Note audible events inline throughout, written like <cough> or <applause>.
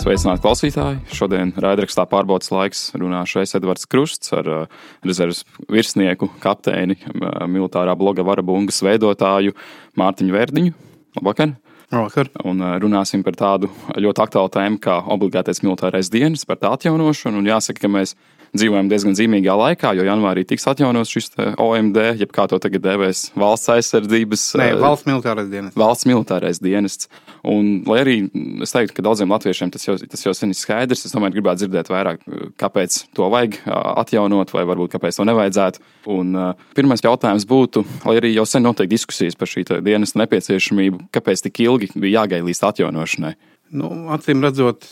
Sveicināti klausītāji! Šodien raidrakstā pārbaudas laiks runāšu es Edvards Krusts ar uh, rezerves virsnieku, kapteini, uh, militārā bloga Varabungas veidotāju Mārtiņu Vērdiņu. Labvakar! Vakar. Un uh, runāsim par tādu ļoti aktuālu tēmu kā obligātais militārais dienas, par tā atjaunošanu. Un jāsaka, ka mēs dzīvojam diezgan zīmīgā laikā, jo janvārī tiks atjaunots šis OMD, jeb kā to tagad dēvēs, valsts aizsardzības. Nē, valsts militārais dienests. Valsts militārais dienests. Un, lai arī es teiktu, ka daudziem latviešiem tas jau, tas jau sen ir skaidrs, es tomēr gribētu dzirdēt vairāk, kāpēc to vajag atjaunot, vai varbūt kāpēc to nevajadzētu. Un, pirmais jautājums būtu, lai arī jau sen notiek diskusijas par šī dienesta nepieciešamību, kāpēc tik ilgi bija jāgaida līdz atjaunošanai? Nu, acīm redzot,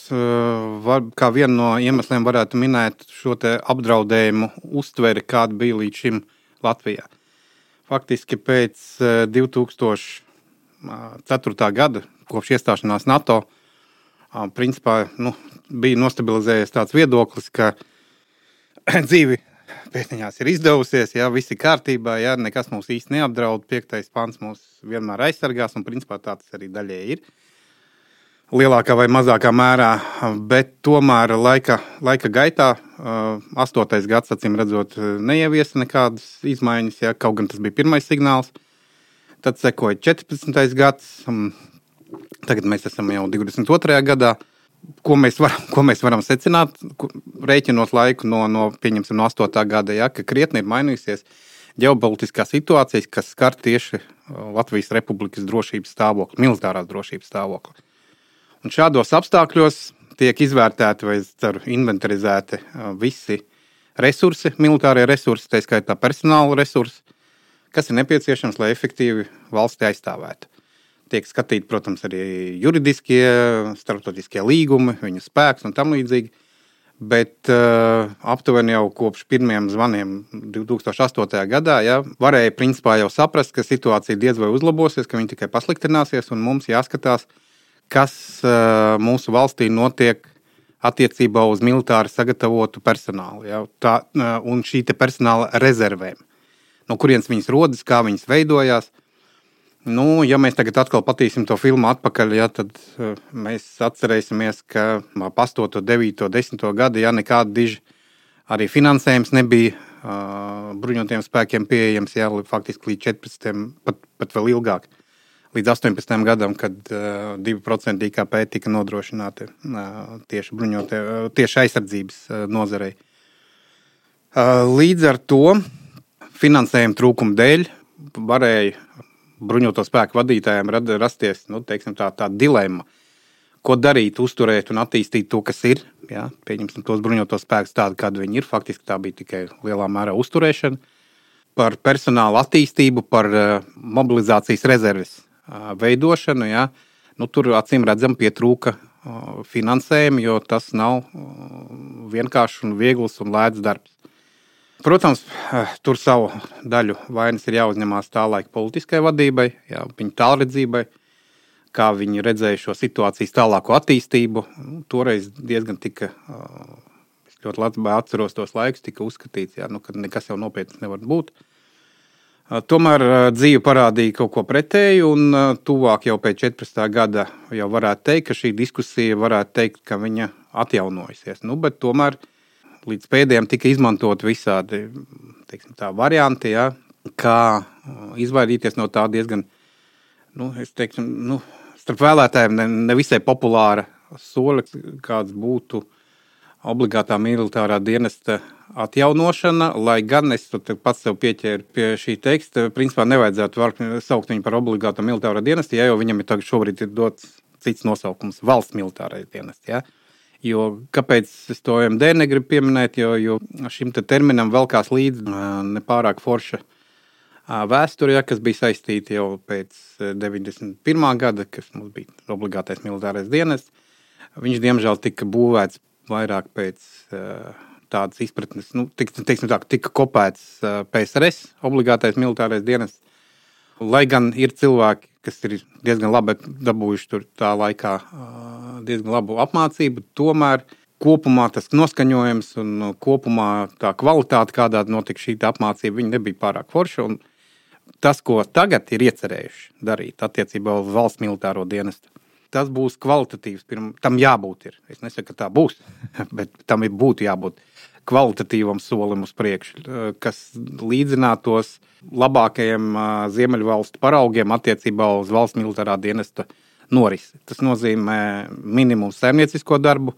var, kā vienu no iemesliem varētu minēt šo apdraudējumu uztveri, kāda bija līdz šim Latvijā. Faktiski pēc 2004. gada, kopš iestāšanās NATO, principā, nu, bija nostabilizējies tāds viedoklis, ka <clears throat> dzīve pēdiņās ir izdevusies, ja viss ir kārtībā, ja nekas mūs īsti neapdraud, piektais pants mūs vienmēr aizsargās, un principā tā tas arī daļēji ir lielākā vai mazākā mērā, bet tomēr laika, laika gaitā, astotais gads, acīm redzot, neieviesa nekādas izmaiņas, ja, kaut gan tas bija pirmais signāls. Tad sekoja 14. gads, tagad mēs esam jau 22. gadā. Ko mēs, var, ko mēs varam secināt, rēķinot laiku no, no, no 8. gada, ja, ka krietni ir mainījusies ģeopolitiskā situācija, kas skar tieši Latvijas Republikas drošības stāvokli, militārās drošības stāvokli. Un šādos apstākļos tiek izvērtēti vai ceru, inventarizēti visi resursi, militārie resursi, tā skaitā personāla resursi, kas ir nepieciešams, lai efektīvi valsti aizstāvētu. Tiek skatīti, protams, arī juridiskie, starptautiskie līgumi, viņu spēks un tam līdzīgi. Bet uh, aptuveni jau kopš pirmiem zvaniem 2008. gadā ja, varēja principā jau saprast, ka situācija diez vai uzlabosies, ka viņa tikai pasliktināsies un mums jāskatās, uh, kas mūsu valstī notiek attiecībā uz militāri sagatavotu personālu. Ja, tā, un šī personāla rezervēm. No kurienes viņas rodas, kā viņas veidojās. Nu, ja mēs tagad atkal patīsim to filmu atpakaļ, ja, tad mēs atcerēsimies, ka ap 8, 9, 10 gadu ja, nekāda diži arī finansējums nebija uh, bruņotiem spēkiem pieejams, ja, faktiski līdz 14, pat, pat vēl ilgāk. Uh, līdz 18 gadam, kad uh, 2% IKP tika nodrošināti uh, tieši, bruņotie, uh, tieši aizsardzības uh, nozarei. Uh, līdz ar to finansējuma trūkuma dēļ varēja bruņoto spēku vadītājiem rasties nu, teiksim, tā, tā dilemma. Ko darīt, uzturēt un attīstīt to, kas ir. Ja? Pieņemsim tos bruņotos spēkus tādu, kādi viņi ir. Faktiski tā bija tikai lielā mērā uzturēšana. Par personāla attīstību, par mobilizācijas rezerves veidošanu. Ja, nu, tur acīm redzam, pietrūka finansējuma, jo tas nav vienkāršs un viegls un lēts darbs. Protams, tur savu daļu vainas ir jāuzņemās tā laika politiskai vadībai, jā, viņa tālredzībai, kā viņi redzēja šo situācijas tālāko attīstību. Nu, toreiz diezgan tika, es ļoti labi atceros tos laikus, tika uzskatīts, jā, nu, ka nekas jau nopietns nevar būt. Tomēr dzīve parādīja kaut ko pretēju, un tuvāk jau pēc 14. gada jau varētu teikt, ka šī diskusija varētu teikt, ka viņa atjaunojusies. Nu, bet tomēr līdz pēdējiem tika izmantot visādi teiksim, tā, varianti, ja, kā izvairīties no tā diezgan, nu, teiksim, nu, starp vēlētājiem ne, nevisai populāra soļa, kāds būtu obligātā militārā dienesta atjaunošana, lai gan es pats sev pieķēru pie šī teksta, principā nevajadzētu saukt viņu par obligātu militāro dienestu, ja jau viņam ir tagad šobrīd ir dots cits nosaukums - valsts militārais dienests. Ja? Jo, kāpēc es to MD negribu pieminēt, jo, jo šim te terminam velkās līdzi nepārāk forša vēsture, ja, kas bija saistīta jau pēc 91. gada, kas mums bija obligātais militārais dienests. Viņš, diemžēl, tika būvēts vairāk pēc uh, tādas izpratnes, nu, tik, teiksim, tā, tika kopēts PSRS, obligātais militārais dienests. Lai gan ir cilvēki, kas ir diezgan labi dabūjuši tur tā laikā diezgan labu apmācību, tomēr kopumā tas noskaņojums un kopumā tā kvalitāte, kādā notika šī apmācība, nebija pārāk forša. Tas, ko tagad ir iecerējuši darīt attiecībā uz valsts militāro dienestu, tas būs kvalitatīvs. Pirm, tam jābūt. Ir. Es nesaku, ka tā būs, <laughs> bet tam ir būtu jābūt kvalitatīvam solim uz priekšu, kas līdzinātos labākajiem Ziemeļvalstu paraugiem attiecībā uz valsts militārā dienesta norisi. Tas nozīmē minimums saimniecisko darbu,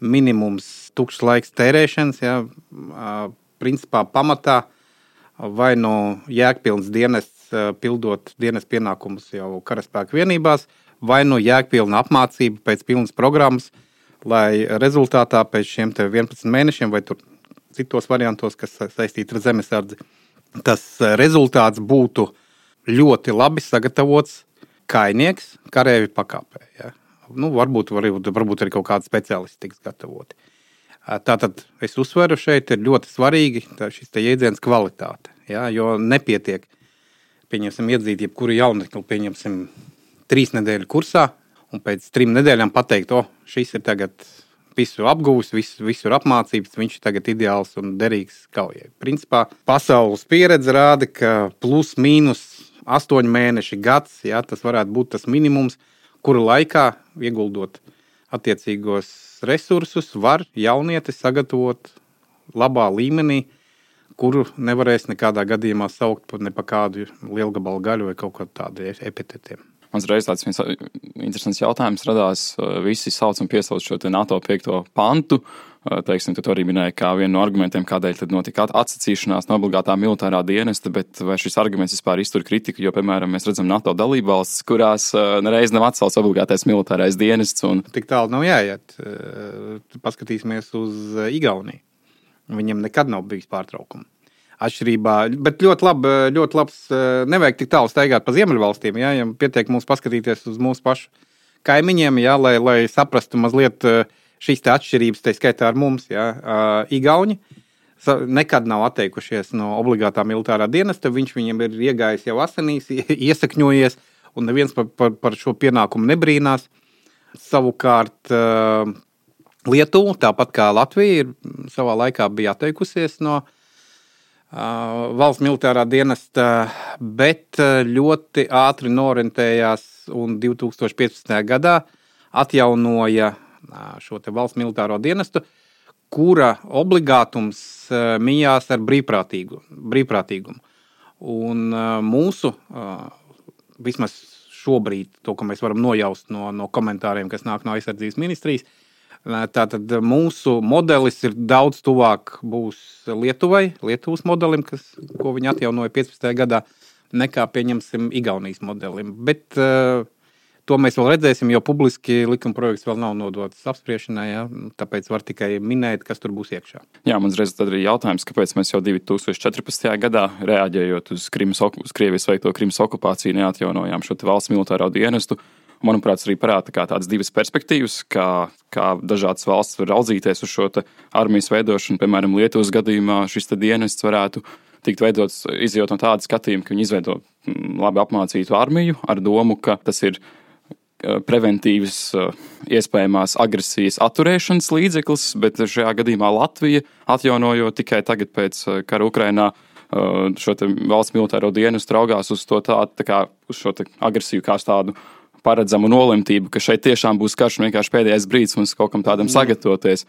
minimums tukšs laiks tērēšanas, ja, principā pamatā vai no jēgpilns dienests pildot dienas pienākumus jau karaspēku vienībās, vai nu jēgpilna apmācība pēc pilnas programmas, lai rezultātā pēc šiem 11 mēnešiem vai citos variantos, kas saistīti ar zemesardzi, tas rezultāts būtu ļoti labi sagatavots kainieks karavīra pakāpē. Ja? Nu, varbūt, varbūt, varbūt arī kaut kādi speciālisti tiks gatavoti. Tātad es uzsveru, šeit ir ļoti svarīgi šis jēdziens kvalitāte. Ja? Jo nepietiek, pieņemsim, iedzīt jebkuru jaunekli, pieņemsim, trīs nedēļu kursā, un pēc trim nedēļām pateikt, o, šis ir tagad visu apgūst, visu, visur apmācīts, viņš ir tagad ideāls un derīgs kaujai. Principā pasaules pieredze rāda, ka plus mīnus astoņi mēneši, gads, jā, tas varētu būt tas minimums, kuru laikā ieguldot attiecīgos resursus, var jaunietis sagatavot labā līmenī, kuru nevarēs nekādā gadījumā saukt par ne pa kādu lielgabalu gaļu vai kaut kādu tādu epitetiem. Man reiz tāds interesants jautājums radās. Visi sauc un piesauc šo NATO 5. pantu. Teiksim, tu arī minēji, kā vienu no argumentiem, kādēļ notika atsacīšanās no obligātā militārā dienesta, bet vai šis arguments vispār iztur kritiku? Jo, piemēram, mēs redzam NATO dalībvalstis, kurās nereiz nav atcelts obligātais militārais dienests. Un... Tik tālu nav jāiet. Paskatīsimies uz Igauniju. Viņiem nekad nav bijis pārtraukums atšķirībā. Bet ļoti, lab, ļoti labs. Eh, nevajag tik tālu staigāt pa Ziemeļvalstīm. Ja, ja pietiek mums paskatīties uz mūsu pašu kaimiņiem, ja, lai, lai saprastu mazliet eh, šīs atšķirības, tā skaitā ar mums, ja, uh, Igauni. Nekad nav atteikušies no obligātā militārā dienesta. Viņš viņiem ir iegājis jau asinīs, <laughs> iesakņojies, un neviens par, par, par šo pienākumu nebrīnās. Savukārt, Lietuva, tāpat kā Latvija, ir savā laikā bija atteikusies no uh, valsts militārā dienesta, bet ļoti ātri norientējās un 2015. gadā atjaunoja šo valsts militāro dienestu, kura obligātums mijās ar brīvprātīgu, brīvprātīgumu. Un mūsu, vismaz šobrīd, to, mēs varam nojaust no, no komentāriem, kas nāk no aizsardzības ministrijas, Tātad mūsu modelis ir daudz tuvāk Lietuvai, Lietuvas modelim, kas, ko viņi atjaunoja 15. gadā, nekā pieņemsim Igaunijas modelim. Bet uh, To mēs vēl redzēsim, jo publiski likuma projekts vēl nav nodots apspriešanai. Ja? Tāpēc var tikai minēt, kas tur būs iekšā. Jā, man reiz tad ir jautājums, kāpēc mēs jau 2014. gadā, reaģējot uz, Krimas, uz Krievijas veikto Krimas okupāciju, neatjaunojām šo valsts militāro dienestu manuprāt, arī parāda kā tādas divas perspektīvas, kā, kā dažādas valsts var raudzīties uz šo armijas veidošanu. Piemēram, Lietuvas gadījumā šis dienests varētu tikt veidots izjūt no tāda skatījuma, ka viņi izveido mm, labi apmācītu armiju ar domu, ka tas ir uh, preventīvas, uh, iespējamās agresijas atturēšanas līdzeklis, bet šajā gadījumā Latvija, atjaunojot tikai tagad pēc uh, kara Ukrainā, šo valsts militāro dienestu raugās uz to tādu, tā kā agresiju kā tādu paredzamu nolemtību, ka šeit tiešām būs karš un vienkārši pēdējais brīdis mums kaut kam tādam sagatavoties.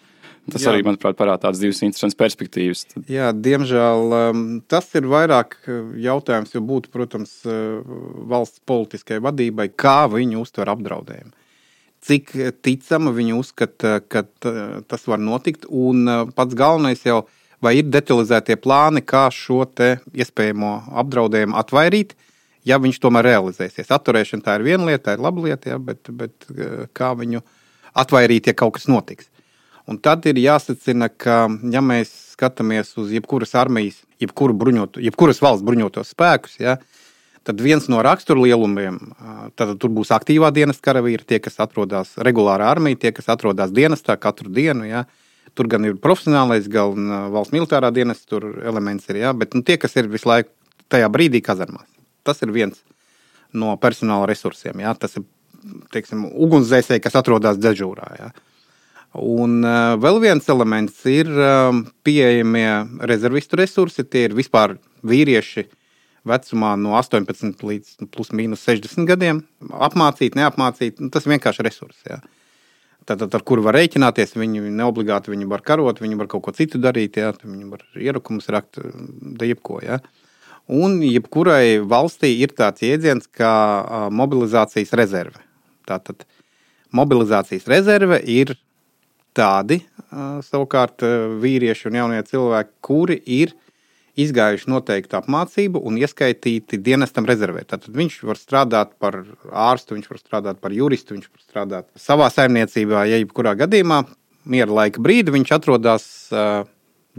Tas Jā. arī, manuprāt, parāda tādas divas interesantas perspektīvas. Jā, diemžēl um, tas ir vairāk uh, jautājums, jo būtu, protams, uh, valsts politiskai vadībai, kā viņi uztver apdraudējumu. Cik ticama viņi uzskata, ka uh, tas var notikt, un pats galvenais jau vai ir detalizētie plāni, kā šo iespējamo apdraudējumu atvairīt, uh, ja viņš tomēr realizēsies. Atturēšana tā ir viena lieta, tā ir laba lieta, ja, bet, bet eh, kā viņu atvairīt, ja kaut kas notiks. Un tad ir jāsacina, ka, ja mēs skatāmies uz jebkuras armijas, jebkuru bruņotu, jebkuras valsts bruņotos spēkus, ja, tad viens no raksturlielumiem, tad tur būs aktīvā dienas karavīri, tie, kas atrodas regulārā armijā, tie, kas atrodas dienestā katru dienu. Ja. Tur gan ir profesionālais, gan valsts militārā dienas, elements ir, ja, bet nu, tie, kas ir visu laiku tajā brīdī kazarmās. Tas ir viens no personāla resursiem. Ja? Tas ir teiksim, ugunsdzēsēji, kas atrodas dežūrā. Ja? Un uh, vēl viens elements ir uh, pieejamie rezervistu resursi. Tie ir vispār vīrieši vecumā no 18 līdz nu, plus mīnus 60 gadiem. Apmācīt, neapmācīt, nu, tas ir vienkārši resurss. Jā. Tātad, ar kuru var rēķināties, viņi neobligāti viņi var karot, viņi var kaut ko citu darīt, jā, viņi var ierakumus rakt, da jebko. Jā. Un jebkurai valstī ir tāds jēdziens kā mobilizācijas rezerve. Tātad mobilizācijas rezerve ir tādi savukārt vīrieši un jaunie cilvēki, kuri ir izgājuši noteiktu apmācību un ieskaitīti dienestam rezervē. Tad viņš var strādāt par ārstu, viņš var strādāt par juristu, viņš var strādāt savā saimniecībā, ja jebkurā gadījumā miera laika brīdi viņš atrodas uh,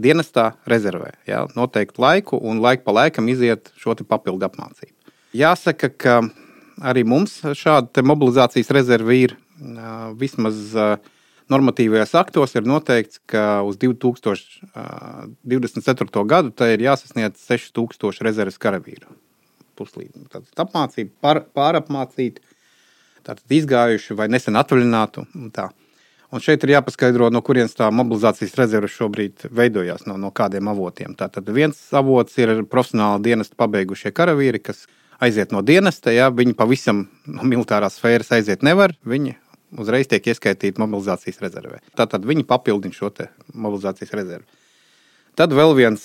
dienestā rezervē. Ja, noteiktu laiku un laiku pa laikam iziet šo papildu apmācību. Jāsaka, ka arī mums šāda mobilizācijas rezerve ir vismaz. Normatīvajos aktos ir noteikts, ka uz 2024. gadu tā ir jāsasniedz 6000 rezerves karavīru. Puslīdzi. Tātad apmācība, pār, pārapmācīta, tātad izgājuši vai nesen atvaļinātu. Tā. Un šeit ir jāpaskaidro, no kurienes tā mobilizācijas rezerve šobrīd veidojās, no, no kādiem avotiem. Tātad viens avots ir profesionāli dienestu pabeigušie karavīri, kas aiziet no dienesta. Ja, viņi pavisam no militārās sfēras aiziet nevar. Viņi uzreiz tiek ieskaitīti mobilizācijas rezervē. Tātad viņi papildina šo mobilizācijas rezervi. Tad vēl viens,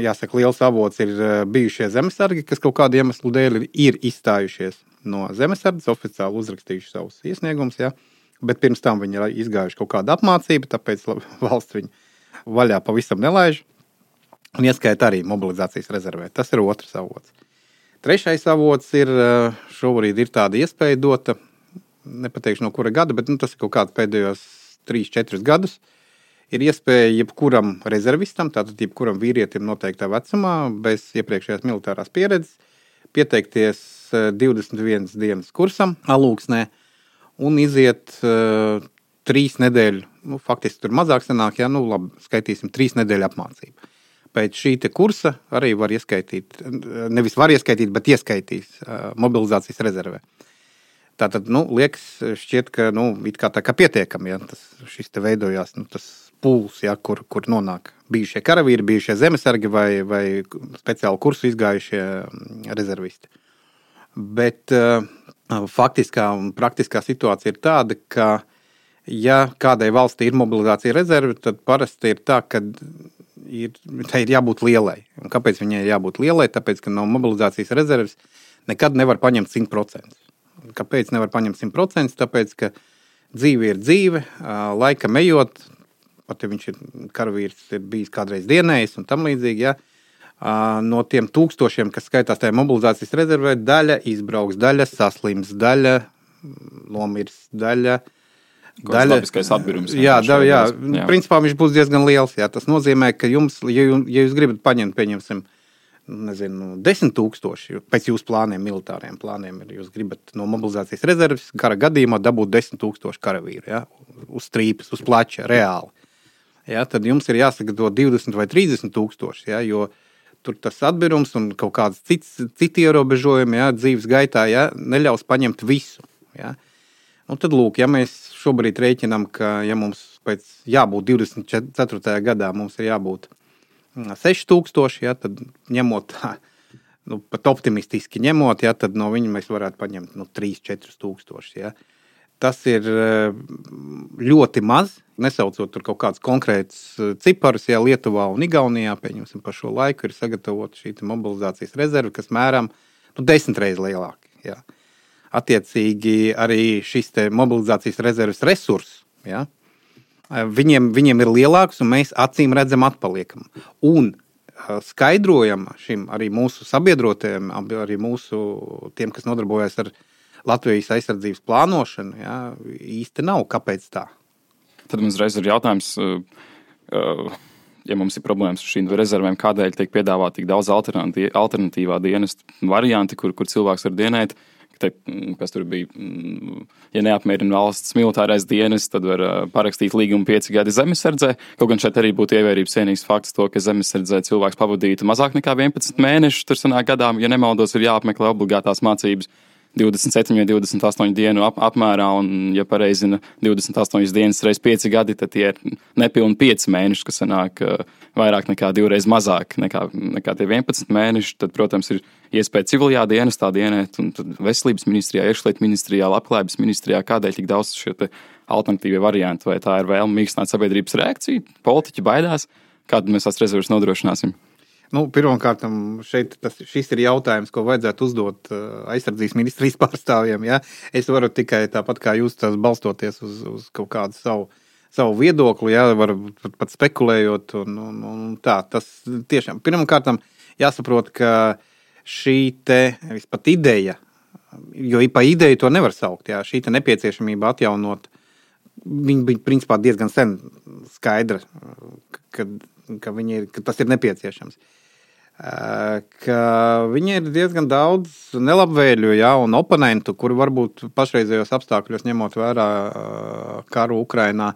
jāsaka, liels avots ir bijušie zemesargi, kas kaut kādu iemeslu dēļ ir izstājušies no zemesardzes, oficiāli uzrakstījuši savus iesniegumus. Ja? Bet pirms tam viņi ir izgājuši kaut kādu apmācību, tāpēc <laughs> valsts viņu vaļā pavisam nelaiž. Un ieskaita arī mobilizācijas rezervē. Tas ir otrs avots. Trešais avots ir šobrīd ir tāda iespēja dota nepateikšu no kura gada, bet nu, tas ir kaut kāds pēdējos 3-4 gadus. Ir iespēja jebkuram rezervistam, tātad jebkuram vīrietim noteiktā vecumā, bez iepriekšējās militārās pieredzes, pieteikties 21 eh, dienas kursam, alūksnē, un iziet uh, trīs nedēļu, nu, faktiski tur mazāk sanāk, ja nu, labi, skaitīsim trīs nedēļu apmācību. Pēc šī kursa arī var ieskaitīt, nevis var ieskaitīt, bet ieskaitīs uh, mobilizācijas rezervē. Tā tad nu, liekas, šķiet, ka nu, kā tā kā pietiekami ja, tas šis te veidojās nu, tas pūls, ja, kur, kur nonāk bijušie karavīri, bijušie zemesargi vai, vai speciāli kursu izgājušie mm, rezervisti. Bet uh, faktiskā un praktiskā situācija ir tāda, ka, ja kādai valstī ir mobilizācija rezerve, tad parasti ir tā, ka ir, tai ir jābūt lielai. Un kāpēc viņai ir jābūt lielai? Tāpēc, ka no mobilizācijas rezerves nekad nevar paņemt 100%. Kāpēc nevar paņemt 100%? Tāpēc, ka dzīve ir dzīve, laika ejot, pat ja viņš ir karavīrs, ir bijis kādreiz dienējis un tam līdzīgi. Ja, no tiem tūkstošiem, kas skaitās tajā mobilizācijas rezervē, daļa izbrauks, daļa saslims, daļa nomirs, daļa. Daļa, atbirums, jā, da, jā, jā, principā viņš būs diezgan liels. Jā. Tas nozīmē, ka jums, ja, ja jūs gribat paņemt, pieņemsim, uh, nezinu, desmit tūkstoši pēc jūsu plāniem, militāriem plāniem. Ir, jūs gribat no mobilizācijas rezerves kara gadījumā dabūt desmit tūkstoši karavīru ja, uz strīpas, uz plača, reāli. Ja, tad jums ir jāsagatavo 20 vai 30 tūkstoši. Ja, jo tur tas atbirums un kaut kāds cits, citi ierobežojumi ja, dzīves gaitā ja, neļaus paņemt visu. Ja. Un tad, lūk, ja mēs šobrīd rēķinām, ka ja mums pēc jābūt 24. gadā, mums ir jābūt 6000, ja, tad ņemot tā, nu, pat optimistiski ņemot, ja, tad no viņa mēs varētu paņemt nu, 3-4 tūkstošus. Ja. Tas ir ļoti maz, nesaucot tur kaut kādus konkrētus ciparus, ja Lietuvā un Igaunijā, pieņemsim, par šo laiku ir sagatavota šī mobilizācijas rezerve, kas mēram nu, desmit reizes lielāka. Ja. Attiecīgi arī šis mobilizācijas rezerves resurss. Ja, viņiem, viņiem ir lielāks, un mēs acīm redzam, atpaliekam. Un skaidrojam šim arī mūsu sabiedrotiem, arī mūsu tiem, kas nodarbojas ar Latvijas aizsardzības plānošanu, jā, īsti nav. Kāpēc tā? Tad mums reiz ir jautājums. Ja mums ir problēmas ar šīm rezervēm, kādēļ tiek piedāvāta tik daudz alternatīvā dienas varianti, kur, kur cilvēks var dienēt, te, mm, kas tur bija, mm, ja neapmierina valsts militārais dienas, tad var parakstīt līgumu pieci gadi zemesardzē. Kaut gan šeit arī būtu ievērības cienīgs fakts, to, ka zemesardzē cilvēks pavadītu mazāk nekā 11 mēnešus. Tur sanāk gadā, ja nemaldos, ir jāapmeklē obligātās mācības. 27 vai 28 dienu ap, apmērā, un, ja pareizina 28 dienas reizes 5 gadi, tad tie ir nepilni 5 mēneši, kas sanāk vairāk nekā divreiz mazāk nekā, nekā tie 11 mēneši. Tad, protams, ir iespēja civilajā dienestā dienēt, un veselības ministrijā, iekšlietu ministrijā, labklājības ministrijā, kādēļ tik daudz šie alternatīvie varianti, vai tā ir vēlme mīkstināt sabiedrības reakciju, politiķi baidās, kādu mēs tās rezerves nodrošināsim. Nu, Pirmkārt, tas, šis ir jautājums, ko vajadzētu uzdot uh, aizsardzības ministrijas <laughs> pārstāvjiem. Ja? Es varu tikai tāpat kā jūs, balstoties uz, uz kaut kādu savu, savu viedokli, ja? varu pat, pat spekulējot. Un, un, un tā, tas tiešām pirmkārt jāsaprot, ka šī te pat ideja, jo pa ideju to nevar saukt, ja? šī nepieciešamība atjaunot, viņa bija principā diezgan sen skaidra, ka, ka, ir, ka tas ir nepieciešams. Uh, ka viņi ir diezgan daudz nelabvēlīgu ja, un oponentu, kuri varbūt pašreizējos apstākļos, ņemot vērā karu Ukrajinā,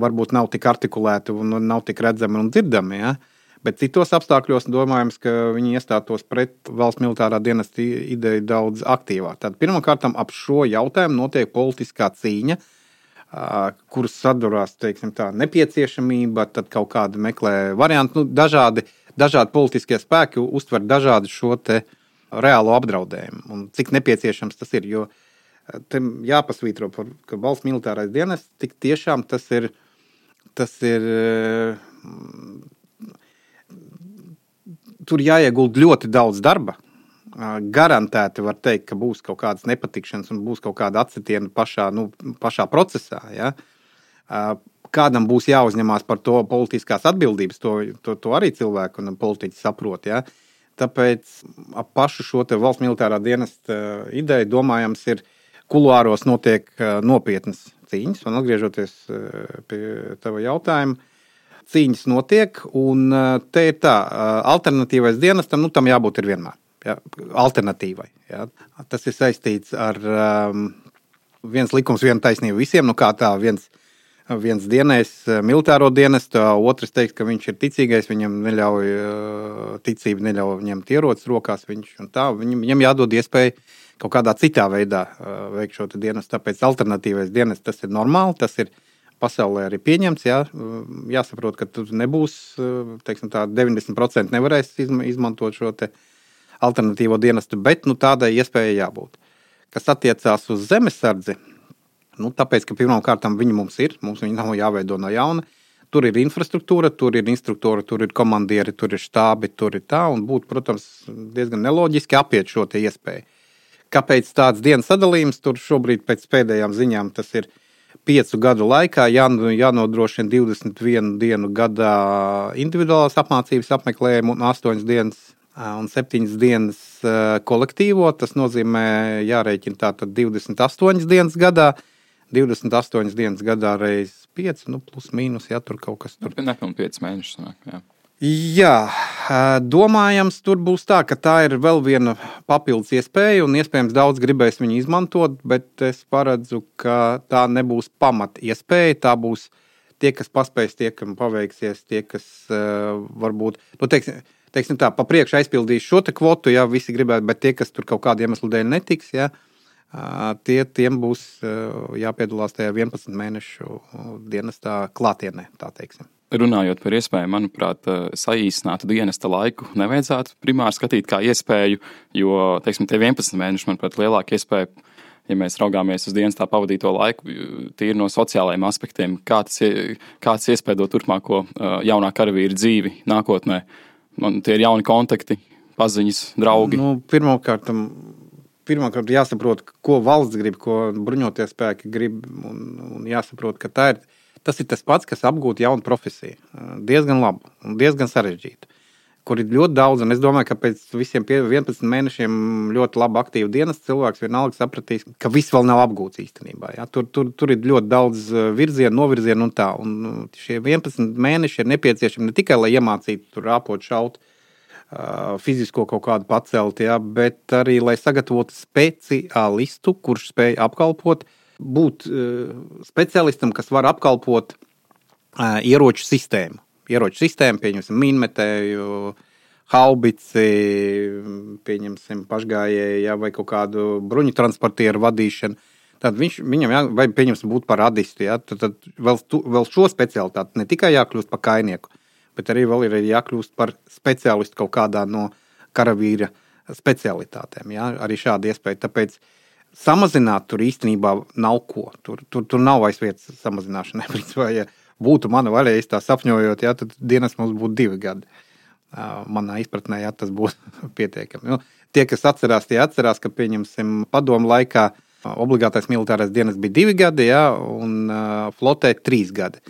varbūt nav tik artikulēti un nav tik redzami un dzirdami. Ja. Bet citos apstākļos domājams, ka viņi iestātos pret valsts militārā dienesta ideju daudz aktīvāk. Pirmkārt ap šo jautājumu notiek politiskā cīņa, kuras sadurās tā, nepieciešamība, tad kaut kāda meklē varianti, nu, dažādi uh, dažādi politiskie spēki uztver dažādu šo reālo apdraudējumu un cik nepieciešams tas ir. Jo eh, tam jāpasvītro, ka valsts militārais dienests tik tiešām tas ir. Tas ir eh, tur jāiegulda ļoti daudz darba. Garantēti var teikt, ka būs kaut kādas nepatikšanas un būs kaut kāda atsitiena pašā, nu, pašā procesā. Ja? Kādam būs jāuzņemās par to politiskās atbildības, to, to, to arī cilvēki un politiķi saprot. Ja? Tāpēc ap pašu šo valsts militārā dienesta uh, ideju domājams, ir kuluāros notiek uh, nopietnas cīņas. Un atgriežoties uh, pie tava jautājuma, cīņas notiek, un te ir tā, alternatīvais dienestam, nu tam jābūt ir vienmēr. Ja? Alternatīvai. Ja? Tas ir saistīts ar um, viens likums, viena taisnība visiem. Nu, kā tā viens viens dienējs eh, militāro dienestu, otrs teiks, ka viņš ir ticīgais, viņam neļauj, eh, ticība neļauj ņemt ierocis rokās. Viņš, tā, viņam, viņam jādod iespēja kaut kādā citā veidā eh, veikt šo dienestu. Tāpēc alternatīvais dienests tas ir normāli, tas ir pasaulē arī pieņemts. Jā, jāsaprot, ka tur nebūs teiksim, tā, 90% nevarēs izmantot šo alternatīvo dienestu, bet nu, tādai iespējai jābūt. Kas attiecās uz zemesardzi, Nu, tāpēc, ka pirmkārt viņi mums ir, mums viņi nav jāveido no jauna. Tur ir infrastruktūra, tur ir instruktori, tur ir komandieri, tur ir štābi, tur ir tā. Un būtu, protams, diezgan neloģiski apiet šo iespēju. Kāpēc tāds dienas sadalījums tur šobrīd, pēc pēdējām ziņām, tas ir piecu gadu laikā jā, jānodrošina 21 dienu gadā individuālās apmācības apmeklējumu un 8 dienas un 7 dienas kolektīvo. Tas nozīmē, jārēķina tātad 28 dienas gadā. 28 dienas gadā reizes 5, nu, plus mīnus, ja tur kaut kas tur. Nepilnīgi 5 mēnešus. Jā. Jā, domājams, tur būs tā, ka tā ir vēl viena papildus iespēja, un iespējams daudz gribēs viņu izmantot, bet es paredzu, ka tā nebūs pamat iespēja. Tā būs tie, kas paspēs, tie, kam paveiksies, tie, kas uh, varbūt, nu, teiksim, teiksim tā, pa priekšu aizpildīs šo kvotu, ja visi gribētu, bet tie, kas tur kaut kādu iemeslu dēļ netiks, ja, uh, tie, tiem būs jāpiedalās tajā 11 mēnešu dienestā klātienē. Runājot par iespēju, manuprāt, saīsināt dienesta laiku, nevajadzētu primāri skatīt kā iespēju, jo teiksim, tie 11 mēneši, manuprāt, lielāka iespēja. Ja mēs raugāmies uz dienas tā pavadīto laiku, tīri no sociālajiem aspektiem, kā tas, kā tas iespējo turpmāko jaunā karavīra dzīvi nākotnē. Man tie ir jauni kontakti, paziņas, draugi. Nu, Pirmkārt, pirmkārt jāsaprot, ko valsts grib, ko bruņotie spēki grib. Un, un jāsaprot, ka ir, tas ir tas pats, kas apgūt jaunu profesiju. Diezgan labu un diezgan sarežģītu. Kur ir ļoti daudz, un es domāju, ka pēc visiem 11 mēnešiem ļoti labi aktīvu dienas cilvēks vienalga sapratīs, ka viss vēl nav apgūts īstenībā. Ja? Tur, tur, tur ir ļoti daudz virzienu, novirzienu un tā. Un šie 11 mēneši ir nepieciešami ne tikai, lai iemācītu tur rāpot, šaut, uh, fizisko kaut kādu pacelt, ja, bet arī lai sagatavotu speciālistu, kurš spēj apkalpot, būt speciālistam, kas var apkalpot ieroču sistēmu. Ieroču sistēmu, pieņemsim, minmetēju, haubici, pieņemsim, pašgājēju, ja, vai kaut kādu bruņu transportieru vadīšanu. Tad viņš, viņam, jā, vai pieņemsim, būt par radistu, ja, tad, tad vēl, tu, vēl šo specialitāti ne tikai jākļūst par kainieku, bet arī vēl ir jākļūst par speciālistu kaut kādā no karavīra specialitātēm. Ja, arī šāda iespēja. Tāpēc samazināt tur īstenībā nav ko. Tur, tur, tur nav vairs vietas samazināšanai. <laughs> Principā, ja būtu mana vaļa, ja tā sapņojot, ja, tad dienas mums būtu divi gadi. Manā izpratnē, ja tas būtu <laughs> pietiekami. Nu, tie, kas atcerās, tie atcerās, ka pieņemsim padomu laikā Obligātais militārais dienas bija divi gadi, ja, un uh, flotē trīs gadi.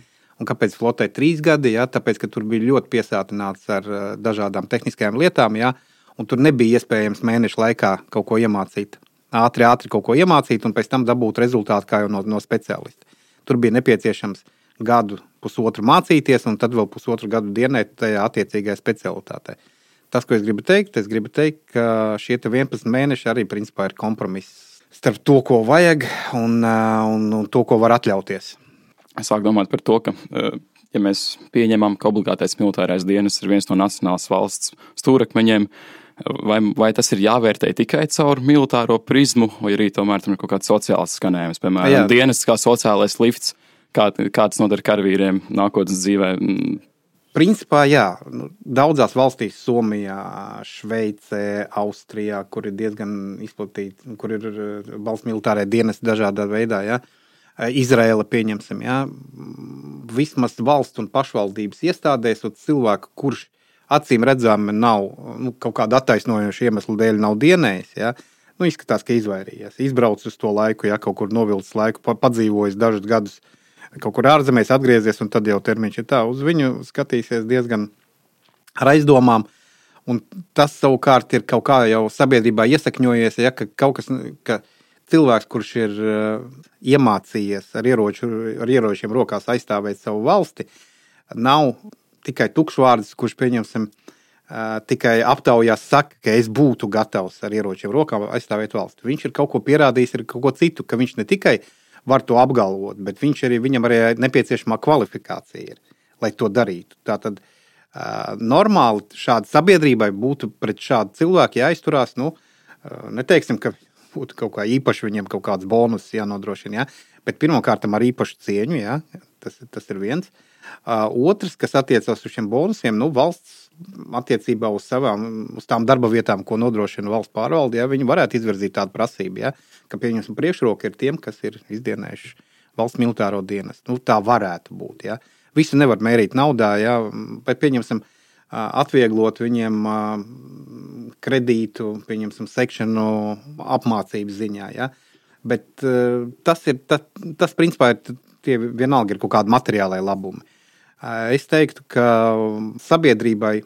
Un kāpēc flotē trīs gadi? Ja? Tāpēc, ka tur bija ļoti piesātināts ar uh, dažādām tehniskajām lietām, ja? un tur nebija iespējams mēnešu laikā kaut ko iemācīt. Ātri, ātri kaut ko iemācīt, un pēc tam dabūt rezultātu kā jau no, no speciālista. Tur bija nepieciešams gadu, pusotru mācīties, un tad vēl pusotru gadu dienēt tajā attiecīgajā specialitātē. Tas, ko es gribu teikt, es gribu teikt, ka šie 11 mēneši arī principā ir kompromiss starp to, ko vajag un, un, un to, ko var atļauties. Es sāku domāt par to, ka, ja mēs pieņemam, ka obligātais militārais dienas ir viens no nacionālās valsts stūrakmeņiem, vai, vai tas ir jāvērtē tikai caur militāro prizmu, vai arī tomēr tam ir kaut kāds sociāls skanējums, piemēram, Jā. dienas kā sociālais lifts, kā, kā tas noder karavīriem nākotnes dzīvē. Principā, jā, nu, daudzās valstīs, Somijā, Šveicē, Austrijā, kur ir diezgan izplatīti, kur ir eh, valsts militārai dienesti dažādā veidā. Ja? Eh, Izraela, pieņemsim, ja? vismaz valsts un pašvaldības iestādēs, un cilvēku, kurš acīm redzami nav nu, kaut kāda attaisnojoša iemesla dēļ, nav dienējis. Ja? Nu, izskatās, ka izvairījies. Izbraucis uz to laiku, ja kaut kur novilcis laiku, padzīvojis dažus gadus kaut kur ārzemēs atgriezies, un tad jau termiņš ir tā. Uz viņu skatīsies diezgan ar aizdomām. Un tas savukārt ir kaut kā jau sabiedrībā iesakņojies, ja, ka kaut kas, ka cilvēks, kurš ir uh, iemācījies ar, ieroču, ar ieročiem rokās aizstāvēt savu valsti, nav tikai tukšvārds, kurš pieņemsim. Uh, tikai aptaujās saka, ka es būtu gatavs ar ieročiem rokām aizstāvēt valsti. Viņš ir kaut ko pierādījis, ir kaut ko citu, ka viņš ne tikai var to apgalvot, bet viņš arī, viņam arī nepieciešamā kvalifikācija ir, lai to darītu. Tātad uh, normāli šāda sabiedrībai būtu pret šādu cilvēku jāizturās. Nu, neteiksim, ka būtu kaut kā īpaši viņiem kaut kāds bonus jānodrošina, ja? bet pirmkārt ar īpašu cieņu, ja? tas, tas ir viens. Uh, otrs, kas attiecas uz šiem bonusiem, nu, valsts attiecībā uz savām, uz tām darba vietām, ko nodrošina valsts pārvalde, ja viņi varētu izvirzīt tādu prasību. Ja? ka pieņemsim priekšroka ir tiem, kas ir izdienējuši valsts militāro dienestu. Nu, tā varētu būt. Ja? Visu nevar mērīt naudā, ja? bet pieņemsim, atvieglot viņiem kredītu, pieņemsim, sekšanu apmācības ziņā. Ja? Bet tas ir, tas, tas principā ir, tie vienalga ir kaut kādi materiālai labumi. Es teiktu, ka sabiedrībai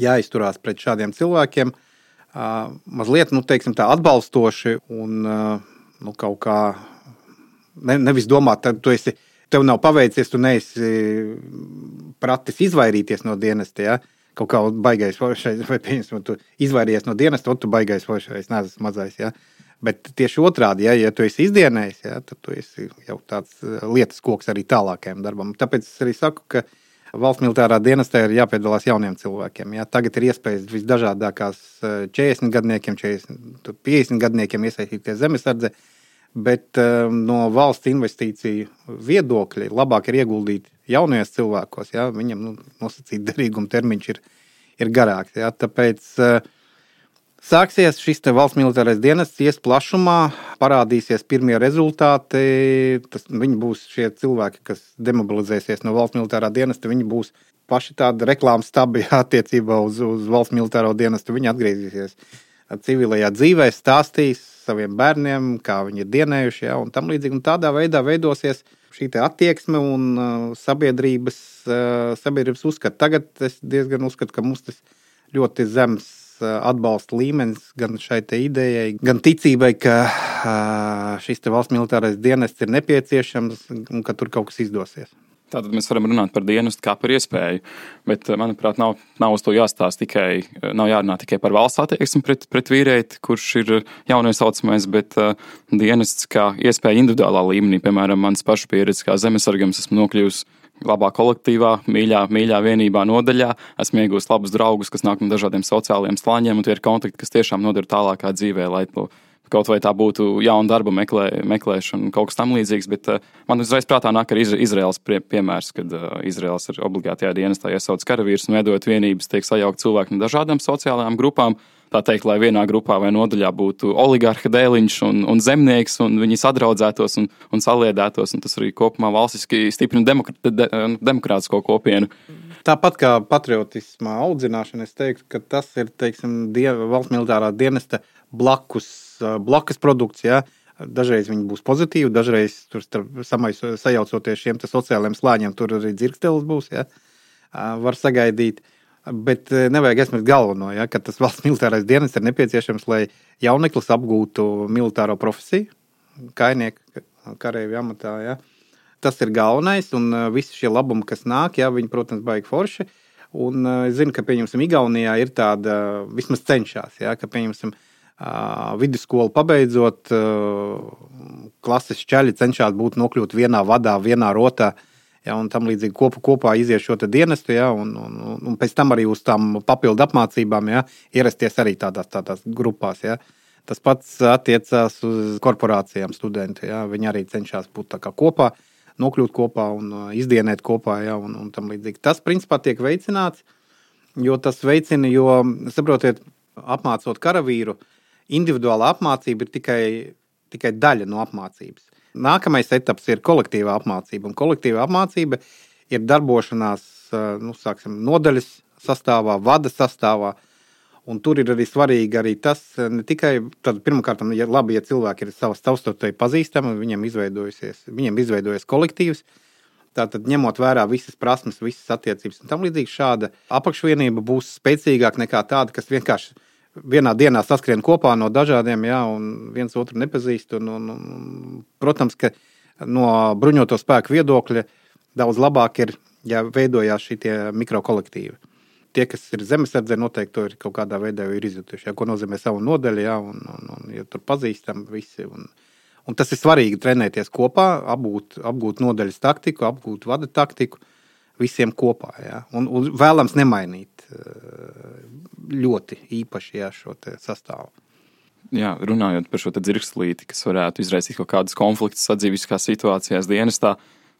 jāizturās pret šādiem cilvēkiem, mazliet nu, teiksim, atbalstoši un nu, kaut kā ne, nevis domāt, ka tu esi. Tev nav paveicies, tu neesi pratis izvairīties no dienesta. Ja? Kaut kā baigais foršais, <laughs> vai pieņemsim, tu izvairījies no dienesta, tad tu baigais foršais, neesmu mazais. Ja? Bet tieši otrādi, ja, ja tu esi izdienējis, ja, tad tu esi jau tāds lietas koks arī tālākajam darbam. Tāpēc es arī saku, ka valsts militārā dienestā ir jāpiedalās jauniem cilvēkiem. Jā. Tagad ir iespējas visdažādākās 40 eh, gadniekiem, 40, 50 gadniekiem iesaistīties zemesardze, bet um, no valsts investīciju viedokļa labāk ir ieguldīt jaunajos cilvēkos. Jā. Viņam nu, nosacīt derīguma termiņš ir, ir garāks. Jā. Tāpēc uh, Sāksies šis valsts militārais dienests, ies plašumā, parādīsies pirmie rezultāti. Tas, viņi būs šie cilvēki, kas demobilizēsies no valsts militārā dienesta. Viņi būs paši tādi reklāmas stabi attiecībā uz, uz valsts militāro dienestu. Viņi atgriezīsies civilajā dzīvē, stāstīs saviem bērniem, kā viņi ir dienējuši, ja, un tam līdzīgi. Un tādā veidā veidosies šī attieksme un uh, sabiedrības, uh, sabiedrības uzskats. Tagad es diezgan uzskatu, ka mums tas ļoti zems atbalsta līmenis gan šai idejai, gan ticībai, ka šis valsts militārais dienests ir nepieciešams un ka tur kaut kas izdosies. Tātad mēs varam runāt par dienestu kā par iespēju, bet, manuprāt, nav, nav uz to jāstāsta tikai, nav jārunā tikai par valsts attieksmi pret, pret vīrieti, kurš ir jauniesaucamais, bet uh, dienests kā iespēja individuālā līmenī. Piemēram, mans pašu pieredze kā zemesargams esmu nokļuvis labā kolektīvā, mīļā, mīļā vienībā, nodaļā. Esmu iegūmis labus draugus, kas nāk no dažādiem sociālajiem slāņiem, un tie ir kontakti, kas tiešām noder tālākā dzīvē, lai to kaut vai tā būtu jauna darba meklē, meklēšana, kaut kas tamlīdzīgs. Bet uh, man uzreiz prātā nāk arī Izraels pie, piemērs, kad uh, Izraels ir obligātajā dienestā iesaucis karavīrus un veidojot vienības, tiek sajaukt cilvēki no dažādām sociālajām grupām tā teikt, lai vienā grupā vai nodaļā būtu oligarha dēliņš un, un zemnieks, un viņi sadraudzētos un, un saliedētos. Un tas arī kopumā valstiski stiprina demokra de, demokrātisko kopienu. Tāpat kā patriotismā audzināšana, es teiktu, ka tas ir teiksim, die, valsts militārā dienesta blakus, blakus produkts. Ja? Dažreiz viņi būs pozitīvi, dažreiz tur samais, sajaucoties šiem sociālajiem slāņiem, tur arī dzirkstelis būs. Ja? Var sagaidīt. Uh, Bet nevajag aizmirst galveno, ja, ka tas valsts <laughs> militārais dienas ir nepieciešams, lai jauneklis apgūtu militāro profesiju, kainieku, karavīru amatā. Ja. Tas ir galvenais, un visi šie labumi, kas nāk, ja, viņi, protams, baigi forši. Un es zinu, ka, pieņemsim, Igaunijā ir tāda, vismaz cenšas, ja, ka, pieņemsim, vidusskolu pabeidzot, klases čaļi cenšas būt nokļūt vienā vadā, vienā rotā. Uh, Ja, un tam līdzīgi kopā, kopā iziet šo dienestu, ja, un, un, un pēc tam arī uz tām papildu apmācībām ja, ierasties arī tādās, tādās grupās. Ja. Tas pats attiecās uz korporācijām, studentiem. Ja. Viņi arī cenšas būt kopā, nokļūt kopā un uh, izdienēt kopā. Ja, un, un tas, principā, tiek veicināts, jo tas veicina, jo, saprotiet, apmācot karavīru, individuāla apmācība ir tikai, tikai daļa no apmācības. Nākamais etaps ir kolektīvā apmācība. Un kolektīvā apmācība ir darbošanās nu, sāksim, nodaļas sastāvā, vada sastāvā. Un tur ir arī svarīgi arī tas, ne tikai tad, pirmkārt, ja labi, ja cilvēki ir savas savstarpēji pazīstami, viņiem izveidojusies, viņiem izveidojas kolektīvs. Tātad, ņemot vērā visas prasmes, visas attiecības un tam līdzīgi, šāda apakšvienība būs spēcīgāka nekā tāda, kas vienkārši vienā dienā saskrien kopā no dažādiem, jā, un viens otru nepazīst. Un, un, un, protams, ka no bruņoto spēku viedokļa daudz labāk ir, ja veidojās šie mikrokolektīvi. Tie, kas ir zemesardze, noteikti to ir kaut kādā veidā izjutuši. Jā, ko nozīmē savu nodeļu, jā, un, un, un ja tur pazīstam visi. Un, un tas ir svarīgi trenēties kopā, apgūt, apgūt nodeļas taktiku, apgūt vada taktiku visiem kopā. Jā. Un, un vēlams nemainīt ļoti īpaši jā, šo sastāvu. Jā, runājot par šo dzirkslīti, kas varētu izraisīt kaut kādus konfliktus sadzīviskās situācijās dienestā,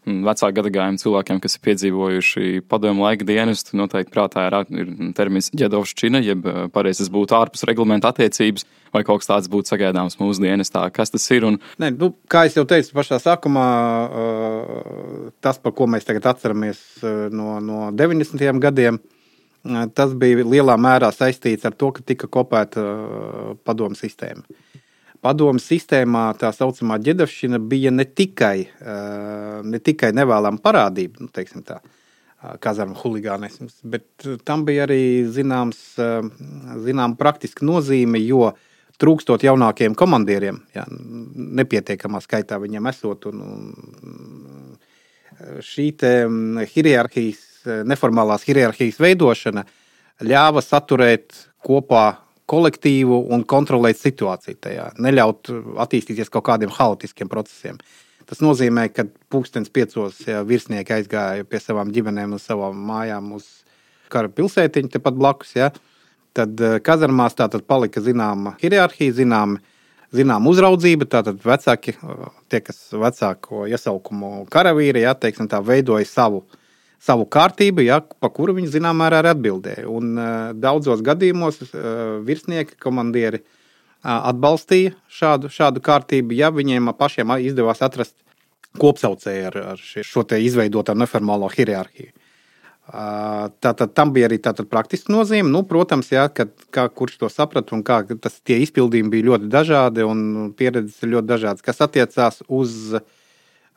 vecāku gadagājumu cilvēkiem, kas ir piedzīvojuši padomu laika dienestu, noteikti prātā ir, ir termins ģedovšķina, jeb pareizes būtu ārpus reglamenta attiecības, vai kaut kas tāds būtu sagaidāms mūsu dienestā. Kas tas ir? Un... Ne, nu, kā jau teicu pašā sākumā, tas, par ko mēs tagad atceramies no, no 90. gadiem, tas bija lielā mērā saistīts ar to, ka tika kopēta padomu sistēma. Padomu sistēmā tā saucamā ģedavšana bija ne tikai, ne tikai nevēlama parādība, nu, teiksim tā, kazarmu huligānisms, bet tam bija arī zināms, zinām praktiska nozīme, jo trūkstot jaunākiem komandieriem, ja, nepietiekamā skaitā viņiem esot, un, un šī hierarhijas Eh, neformālās hierarhijas veidošana ļāva saturēt kopā kolektīvu un kontrolēt situāciju tajā, neļaut attīstīties kaut kādiem haotiskiem procesiem. Tas nozīmē, ka pūkstens piecos ja, virsnieki aizgāja pie savām ģimenēm un savām mājām uz kara pilsētiņu tepat blakus. Ja, tad eh, kazarmās tā tad palika zināma hierarhija, zināma zinām, uzraudzība. Tātad vecāki, tie, kas vecāko iesaukumu karavīri, ja, teiksim, tā, veidoja savu savu kārtību, ja, pa kuru viņi zināmā mērā arī atbildēja. Un, uh, daudzos gadījumos uh, virsnieki, komandieri uh, atbalstīja šādu, šādu kārtību, ja viņiem pašiem izdevās atrast kopsaucēju ar, ar šo izveidoto neformālo hierarhiju. Tātad tam bija arī praktiska nozīme. Nu, protams, jā, kad, kā, kurš to saprata un kā tas iespildījumi bija ļoti dažādi un pieredzes ir ļoti dažādas, kas attiecās uz uh,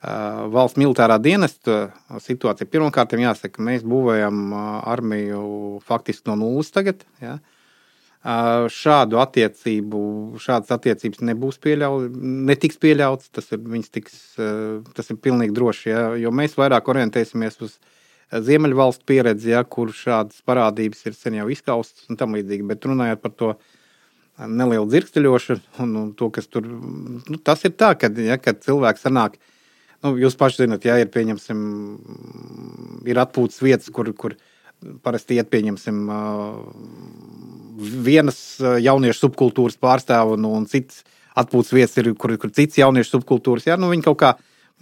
valsts militārā dienesta situācija. Pirmkārt, jāsaka, mēs būvējam armiju faktiski no nulles tagad. Ja? Šādu attiecību, šādas attiecības nebūs pieļautas, netiks pieļautas. Tas ir, tiks, tas ir pilnīgi droši, ja? jo mēs vairāk orientēsimies uz Ziemeļvalstu pieredzi, ja, kur šādas parādības ir sen jau izkaustas un tam līdzīgi. Bet runājot par to nelielu dzirksteļošanu un, un to, kas tur, nu, tas ir tā, kad, ja, kad cilvēks sanāk, uh, Nu, jūs paši zināt, ja ir pieņemsim, ir atpūtas vietas, kur, kur parasti iet pieņemsim vienas jauniešu subkultūras pārstāvu un, un citas atpūtas vietas, ir, kur, kur citas jauniešu subkultūras. Jā, nu, viņi kaut kā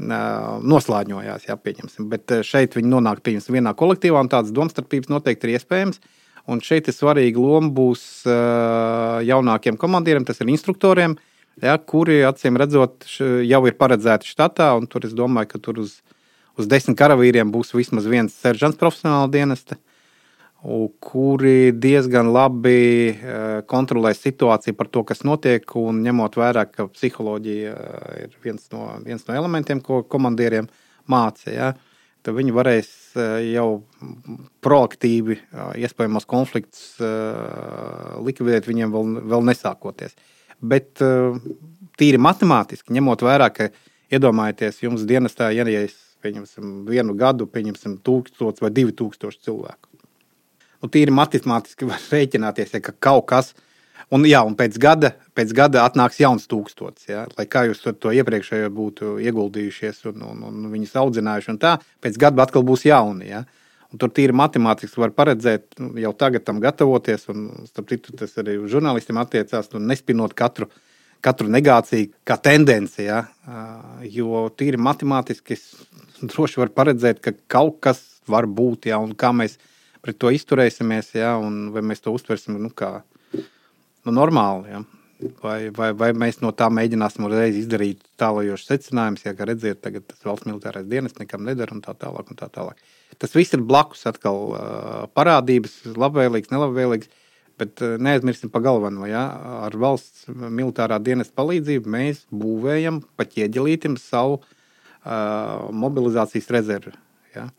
noslēņojās, jā, pieņemsim. Bet šeit viņi nonāk pieņemsim, vienā kolektīvā, un tādas domstarpības noteikti ir iespējams. Un šeit ir svarīga loma būs jaunākiem komandieriem, tas ir instruktoriem, uh, ja, kuri acīm redzot jau ir paredzēti štatā. Tur es domāju, ka tur uz, uz desmit karavīriem būs vismaz viens seržants profesionāla dienesta, kuri diezgan labi e, kontrolē situāciju par to, kas notiek. Un ņemot vērā, ka psiholoģija e, ir viens no, viens no elementiem, ko komandieriem mācīja. Ja, tad viņi varēs e, jau proaktīvi iespējamos konfliktus likvidēt viņiem vēl, vēl nesākoties. Bet uh, tīri matemātiski, ņemot vērā, ka iedomājieties, jums dienestā ienāks vienu gadu, pieņemsim, tūkstoš vai divi tūkstoši cilvēku. Nu, tīri matemātiski var rēķināties, ja ka kaut kas, un, jā, un pēc, gada, pēc gada atnāks jauns tūkstots. Ja, lai kā jūs to, iepriekšējo būtu ieguldījušies un, un, un viņus audzinājuši, un tā, pēc gada atkal būs jauni. Ja. Un tur tīri matemātiski var paredzēt, nu, jau tagad tam gatavoties. Un, starp citu, tas arī uz žurnālistiem attiecās, nu, nespinot katru, katru negāciju kā tendenci. Ja? Jo tīri matemātiski droši var paredzēt, ka kaut kas var būt, ja? un kā mēs pret to izturēsimies, ja? un vai mēs to uztversim nu, kā nu, normāli. Ja? Vai, vai, vai mēs no tā mēģināsim uzreiz izdarīt tālajošus secinājumus, ja redziet, tagad tas valsts militārais dienas nekam nedara un tā tālāk. Un tā tālāk. Tas viss ir blakus atkal parādības, labvēlīgs, nelabvēlīgs. Bet neaizmirsīsim par galveno. Ja? Ar valsts militārā dienas palīdzību mēs būvējam pa ķieģelītim savu uh, mobilizācijas rezervi. Ja?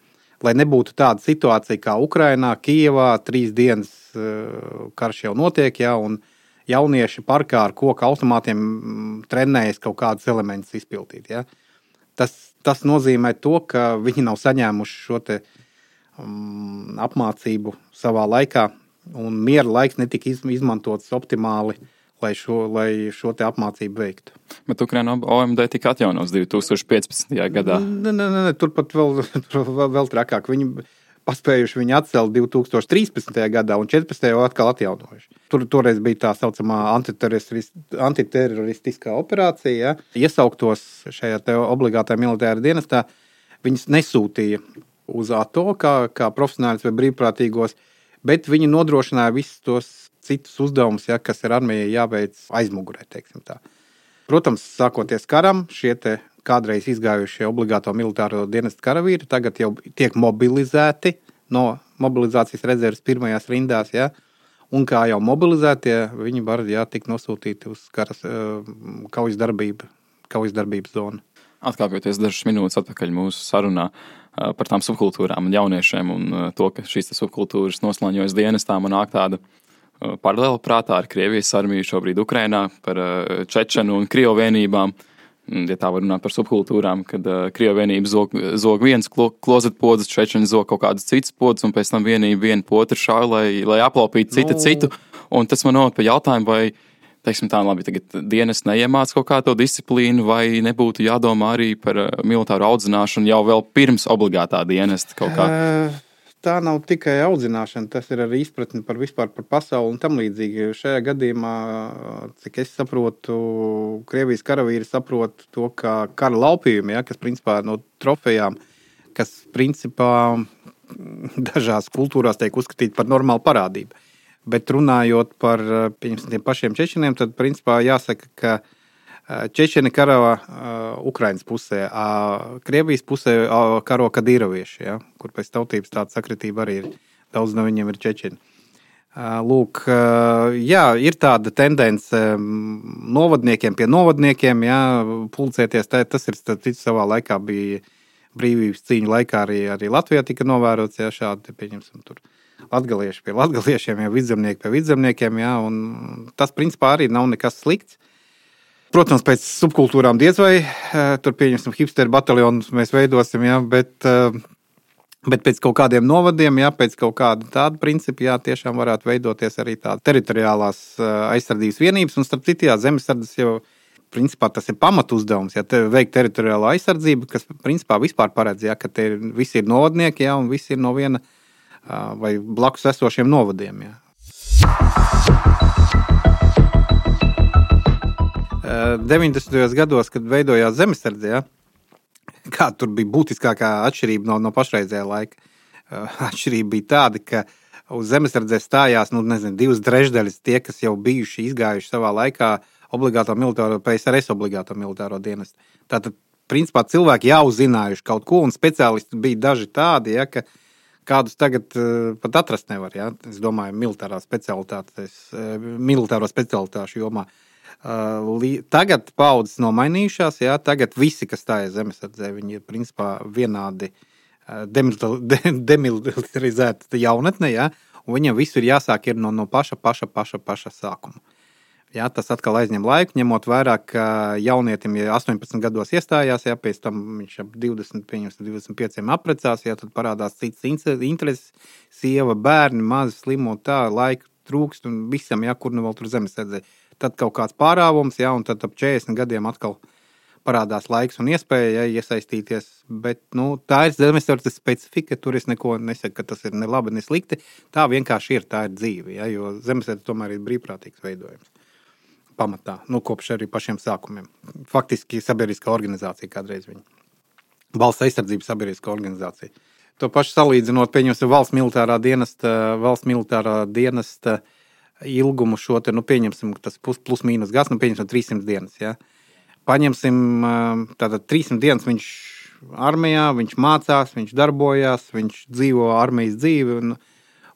Lai nebūtu tāda situācija kā Ukrainā, Kijavā, trīs dienas uh, karš jau notiek, ja? un jaunieši parkā ar koku automātiem trenējas kaut kādus elementus izpildīt. Ja? Tas, tas nozīmē to, ka viņi nav saņēmuši šo te, um, apmācību savā laikā, un miera laiks netika izmantots optimāli. Lai šo, lai šo apmācību veiktu. Bet Ukraiņā OMD tika atjaunots 2015. gadā. Nē, nē, nē, turpat vēl, <laughs> vēl, vēl trakāk. Viņi paspējuši viņu atcelt 2013. gadā un 2014. jau atkal atjaunojuši. Tur toreiz bija tā saucamā antiteroristiskā operācija. Ja. Iesauktos šajā obligātajā militārajā dienestā, viņus nesūtīja uz ATO kā, kā profesionāļus vai brīvprātīgos, bet viņi nodrošināja visus tos citus uzdevumus, ja, kas ir armijai jāveic aizmugurē. Protams, sākoties karam, šie kādreiz izgājušie obligāto militāro dienestu karavīri tagad jau tiek mobilizēti no mobilizācijas rezerves pirmajās rindās. Ja? Un kā jau mobilizētie, viņi var jā, tikt nosūtīti uz karas, kaujas, darbību, kaujas darbības zonu. Atkāpjoties dažas minūtes atpakaļ mūsu sarunā par tām subkultūrām un jauniešiem un to, ka šīs subkultūras noslēņojas dienestām un nāk tāda paralēla prātā ar Krievijas armiju šobrīd Ukrainā par Čečenu un Krievu vienībām. Uh, ja tā var runāt par subkultūrām, kad uh, Krievija vienība zog, zog viens klo, klozetpodzes, Čečeni zog kaut kādas citas podzes, un pēc tam vienība vienu potru šauj, lai, lai aplaupītu citu nu. citu. Un tas man noved pie jautājuma, vai, teiksim tā, labi, tagad dienas neiemāc kaut kādu disciplīnu, vai nebūtu jādomā arī par uh, militāru audzināšanu jau vēl pirms obligātā dienesta kaut kā. Uh tā nav tikai audzināšana, tas ir arī izpratne par vispār par pasauli un tam līdzīgi. Šajā gadījumā, cik es saprotu, Krievijas karavīri saprot to, ka kara laupījumi, ja, kas principā no trofejām, kas principā dažās kultūrās tiek uzskatīti par normālu parādību. Bet runājot par tiem pašiem čečeniem, tad principā jāsaka, ka Čečeni karo Ukraiņas pusē, Krievijas pusē karo Kadīrovieši, ja, kur pēc tautības tāda sakritība arī ir. Daudz no viņiem ir Čečeni. Lūk, jā, ir tāda tendence novadniekiem pie novadniekiem, jā, pulcēties. Tā, tas ir cits savā laikā bija brīvības cīņu laikā arī, arī Latvijā tika novērots, jā, šādi, pieņemsim, tur latgalieši pie latgaliešiem, jā, vidzemnieki pie vidzemniekiem, jā, un tas principā arī nav nekas slikts. Protams, pēc subkultūrām diez vai eh, tur pieņemsim hipsteru bataljonu mēs veidosim, ja, bet, eh, bet pēc kaut kādiem novadiem, ja, pēc kaut kāda tāda principa, jā, tiešām varētu veidoties arī tādas teritoriālās eh, aizsardzības vienības. Un starp citu, jā, zemesardzes jau principā tas ir pamatu uzdevums, ja te veikt teritoriālo aizsardzību, kas principā vispār paredz, ja, ka te ir, visi ir novadnieki, ja, un visi ir no viena vai blakus esošiem novadiem. Ja. 90. gados, kad veidojās zemesardze, ja, kāda tur bija būtiskākā atšķirība no, no pašreizējā laika. Atšķirība bija tāda, ka uz zemesardzē stājās nu, nezinu, divas trešdaļas tie, kas jau bijuši izgājuši savā laikā obligāto militāro, PSRS obligāto militāro dienestu. Tātad, principā, cilvēki jau zinājuši kaut ko, un speciālisti bija daži tādi, ja, ka kādus tagad uh, pat atrast nevar. Ja? Es domāju, militārā specialitātes, uh, militāro specialitāšu jomā. Uh, tagad paudzes nomainījušās, jā, tagad visi, kas stājas zemesardzē, viņi ir principā vienādi uh, demilitarizēti jaunatnē, jā, un viņam viss ir jāsāk ir no, no paša, paša, paša, paša sākuma. Jā, tas atkal aizņem laiku, ņemot vērā, ka jaunietim, ja 18 gados iestājās, ja pēc tam viņš ap 20, 25 apprecās, ja tad parādās citas intereses, sieva, bērni, mazi slimo, tā laika trūkst un visam, ja kur nu vēl tur zemesardzē tad kaut kāds pārāvums, ja, un tad ap 40 gadiem atkal parādās laiks un iespēja ja, iesaistīties. Bet nu, tā ir zemesardzes specifika. Tur es neko nesaku, ka tas ir ne labi, ne slikti. Tā vienkārši ir, tā ir dzīve. Ja, jo zemesardze tomēr ir brīvprātīgs veidojums. Pamatā, nu, kopš arī pašiem sākumiem. Faktiski sabiedriskā organizācija kādreiz viņa. Valsts aizsardzības sabiedriskā organizācija. To pašu salīdzinot, pieņemsim, valsts militārā dienesta, valsts militārā dienesta uh, ilgumu šo te, nu, pieņemsim, tas plus, plus mīnus gads, nu, pieņemsim 300 dienas. Ja? Paņemsim tātad 300 dienas viņš armijā, viņš mācās, viņš darbojās, viņš dzīvo armijas dzīvi un,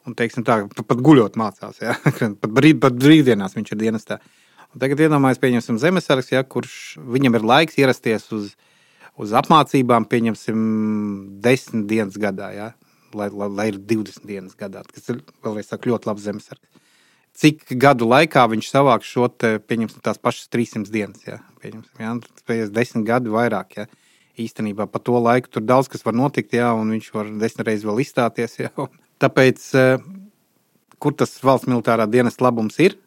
un teiksim tā, pat, guļot mācās, ja? <laughs> pat, brīd, pat brīvdienās viņš ir dienestā. Un tagad iedomājies, pieņemsim zemesargs, ja, kurš viņam ir laiks ierasties uz, uz apmācībām, pieņemsim, 10 dienas gadā, ja? lai, lai, lai ir 20 dienas gadā, kas ir, vēlreiz saku, ļoti labs zemesargs cik gadu laikā viņš savāks šo te, pieņemsim, tās pašas 300 dienas. Ja, ja, pēc desmit gadu vairāk. Ja. Īstenībā pa to laiku tur daudz kas var notikt, ja, un viņš var desmit reizes vēl izstāties. Ja. Tāpēc, eh, kur tas valsts militārā dienas labums ir,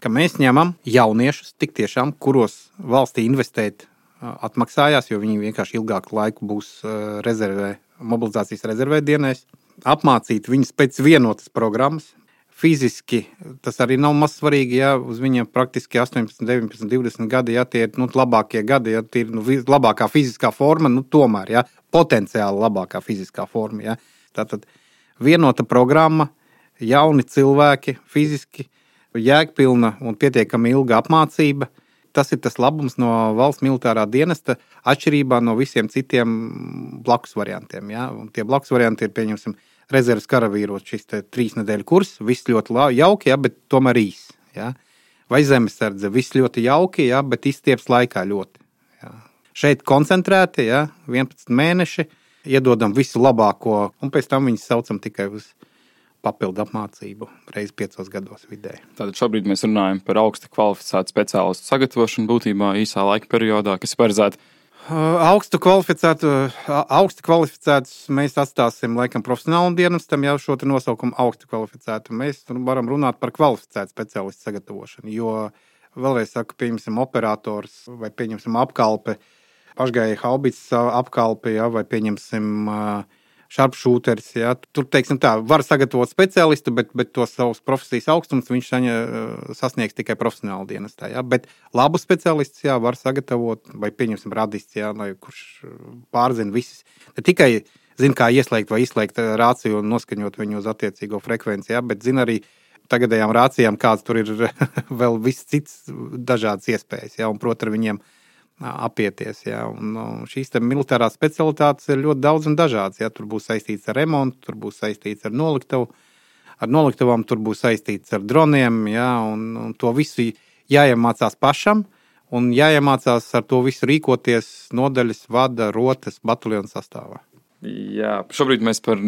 ka mēs ņemam jauniešus, tik tiešām, kuros valstī investēt eh, atmaksājās, jo viņi vienkārši ilgāku laiku būs eh, rezervē, mobilizācijas rezervē dienēs, apmācīt viņus pēc vienotas programmas, fiziski tas arī nav maz svarīgi. Ja uz viņiem praktiski 18, 19, 20 gadi, ja tie ir nu, labākie gadi, ja tie ir nu, labākā fiziskā forma, nu, tomēr ja, potenciāli labākā fiziskā forma. Ja. Tātad vienota programma, jauni cilvēki, fiziski jēgpilna un pietiekami ilga apmācība. Tas ir tas labums no valsts militārā dienesta, atšķirībā no visiem citiem blakus variantiem. Ja? Un tie blakus varianti ir, pieņemsim, rezerves karavīros šis trīs nedēļu kurs. Viss ļoti jauki, ja, bet tomēr īss. Ja. Vai zemesardze, viss ļoti jauki, ja, bet izstieps laikā ļoti. Ja. Šeit koncentrēti, ja, 11 mēneši, iedodam visu labāko, un pēc tam viņus saucam tikai uz papildu apmācību reizes piecos gados vidēji. Tātad šobrīd mēs runājam par augsti kvalificētu speciālistu sagatavošanu būtībā īsā laika periodā, kas paredzēta Augstu kvalificētu, augstu kvalificētus mēs atstāsim laikam profesionālam dienestam, jau šo nosaukumu augstu kvalificētu. Mēs varam runāt par kvalificētu speciālistu sagatavošanu. Jo vēlreiz saku, pieņemsim, operators vai pieņemsim apkalpe, pašgājēji haubits apkalpe, ja, vai pieņemsim uh, sharpshooteris. Ja. Tur, teiksim, tā, var sagatavot speciālistu, bet, bet to savus profesijas augstumus viņš saņa, eh, sasniegs tikai profesionāla dienestā. Ja. Bet labu speciālistu jā, var sagatavot, vai pieņemsim radists, ja, lai, kurš eh, pārzina visas. Ne tikai zina, kā ieslēgt vai izslēgt eh, rāciju un noskaņot viņu uz attiecīgo frekvenci, ja, bet zina arī tagadējām rācijām, kāds tur ir <laughs> vēl viss cits dažādas iespējas. Ja, un, protams, ar viņiem apieties. Ja. Un, nu, šīs militārās specialitātes ir ļoti daudz un dažādas. Ja. Tur būs saistīts ar remontu, tur būs saistīts ar noliktavu. Ar noliktavām tur būs saistīts ar droniem, ja, un, un to visu jāiemācās pašam, un jāiemācās ar to visu rīkoties nodaļas, vada, rotas, bataljona sastāvā. Jā, šobrīd mēs par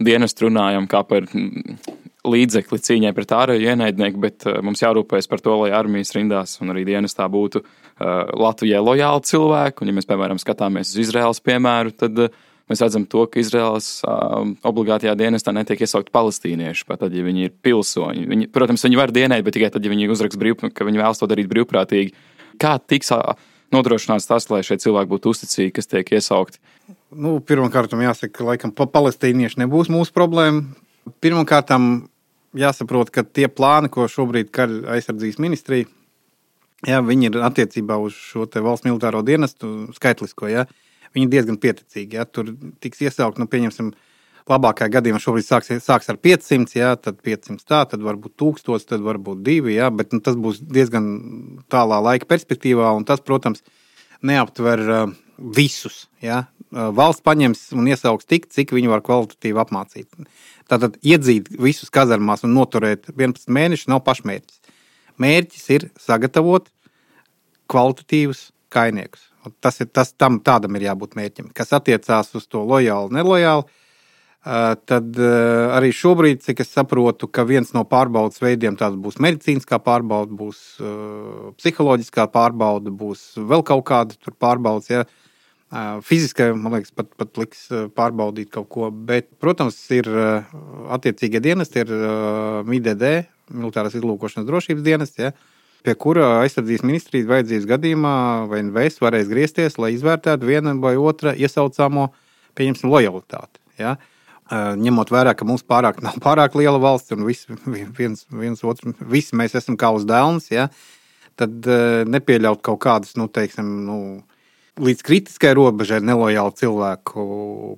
dienestu runājam kā par līdzekli cīņai pret ārēju ienaidnieku, bet uh, mums jārūpējas par to, lai armijas rindās un arī dienestā būtu uh, Latvijai lojāli cilvēki. Un, ja mēs, piemēram, skatāmies uz Izraels piemēru, tad uh, mēs redzam to, ka Izraels uh, obligātajā dienestā netiek iesaukt palestīnieši, pat tad, ja viņi ir pilsoņi. Viņi, protams, viņi var dienēt, bet tikai tad, ja viņi uzraksta brīv, ka viņi vēlas to darīt brīvprātīgi. Kā tiks nodrošināts tas, lai šie cilvēki būtu uzticīgi, kas tiek iesaukti? Nu, Pirmkārt, jāsaka, ka laikam palestīnieši nebūs mūsu problēma. Pirmkārt, jāsaprot, ka tie plāni, ko šobrīd ir aizsardzības ministrija, jā, viņi ir attiecībā uz šo valsts militāro dienestu skaitlisko. Jā, viņi ir diezgan pieticīgi. Jā, tur tiks iesaukt, nu, pieņemsim, labākajā gadījumā šobrīd sāks, sāks ar 500, jā, tad 500 tā, tad varbūt 1000, tad varbūt 2, jā, bet nu, tas būs diezgan tālā laika perspektīvā, un tas, protams, neaptver uh, visus. Jā. Valsts paņems un iesaugs tik, cik viņi var kvalitatīvi apmācīt. Tātad iedzīt visus kazarmās un noturēt 11 mēnešus nav pašmērķis. Mērķis ir sagatavot kvalitatīvus kainiekus. Tas ir tas, tam tādam ir jābūt mērķim, kas attiecās uz to lojālu, nelojālu. Tad arī šobrīd, cik es saprotu, ka viens no pārbaudas veidiem būs medicīniskā pārbauda, būs psiholoģiskā pārbauda, būs vēl kaut kāda pārbaudas. Ja? Fiziskai, man liekas, pat, pat liks pārbaudīt kaut ko. Bet, protams, ir attiecīgie dienesti, ir MIDD, Militārās izlūkošanas drošības dienests, ja, pie kura aizsardzības ministrijas vajadzības gadījumā vai NVS varēs griezties, lai izvērtētu vienu vai otru iesaucamo, pieņemsim, lojalitāti. Ja. Ņemot vērā, ka mums pārāk nav pārāk liela valsts un visi, viens, viens otru, visi mēs esam kā uz dēlnes, ja, tad nepieļaut kaut kādus, nu, teiksim, nu, līdz kritiskai robežai nelojālu cilvēku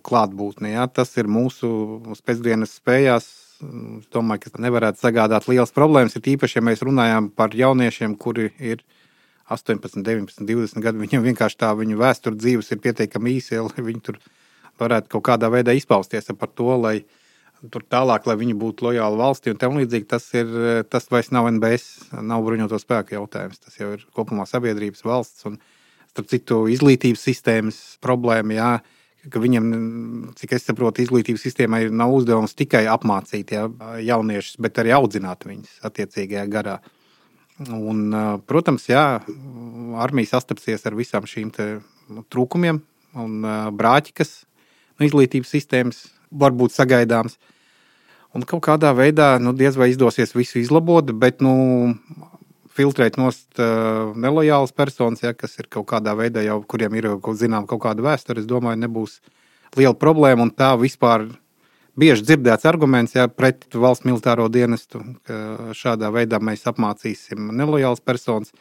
klātbūtni. Ja, tas ir mūsu pēcdienas spējās Es domāju, ka tas nevarētu sagādāt lielas problēmas. Ir īpaši, ja mēs runājam par jauniešiem, kuri ir 18, 19, 20 gadi. Viņiem vienkārši tā viņu vēsture dzīves ir pietiekami īsa, lai viņi tur varētu kaut kādā veidā izpausties par to, lai tur tālāk, lai viņi būtu lojāli valstī un tam līdzīgi. Tas, ir, tas vairs nav NBS, nav bruņoto spēku jautājums. Tas jau ir kopumā sabiedrības valsts un, starp citu, izglītības sistēmas problēma. Jā, ka viņam, cik es saprotu, izglītības sistēmai nav uzdevums tikai apmācīt ja, jauniešus, bet arī audzināt viņus attiecīgajā garā. Un, protams, jā, armija sastapsies ar visām šīm nu, trūkumiem un brāķi, kas no izglītības sistēmas var būt sagaidāms. Un kaut kādā veidā nu, diez vai izdosies visu izlabot, bet nu, filtrēt nost uh, nelojālas personas, ja, kas ir kaut kādā veidā jau, kuriem ir kaut, zinām, kaut kāda vēsture, es domāju, nebūs liela problēma. Un tā vispār bieži dzirdēts arguments ja, pret valsts militāro dienestu, ka šādā veidā mēs apmācīsim nelojālas personas.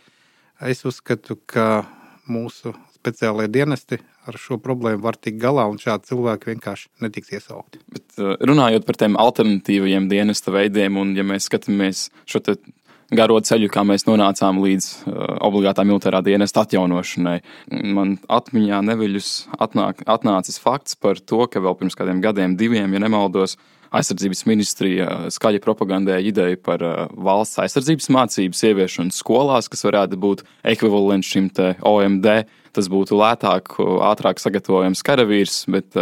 Es uzskatu, ka mūsu speciālajie dienesti ar šo problēmu var tikt galā, un šādi cilvēki vienkārši netiks iesaukti. Bet, runājot par tiem alternatīviem dienesta veidiem, un ja mēs skatāmies šo garo ceļu, kā mēs nonācām līdz uh, obligātā militārā dienesta atjaunošanai. Man atmiņā neviļus atnāk, atnācis fakts par to, ka vēl pirms kādiem gadiem, diviem, ja nemaldos, aizsardzības ministrija skaļi propagandēja ideju par uh, valsts aizsardzības mācību ieviešanu skolās, kas varētu būt ekvivalents šim OMD. Tas būtu lētāk, ātrāk sagatavojams karavīrs, bet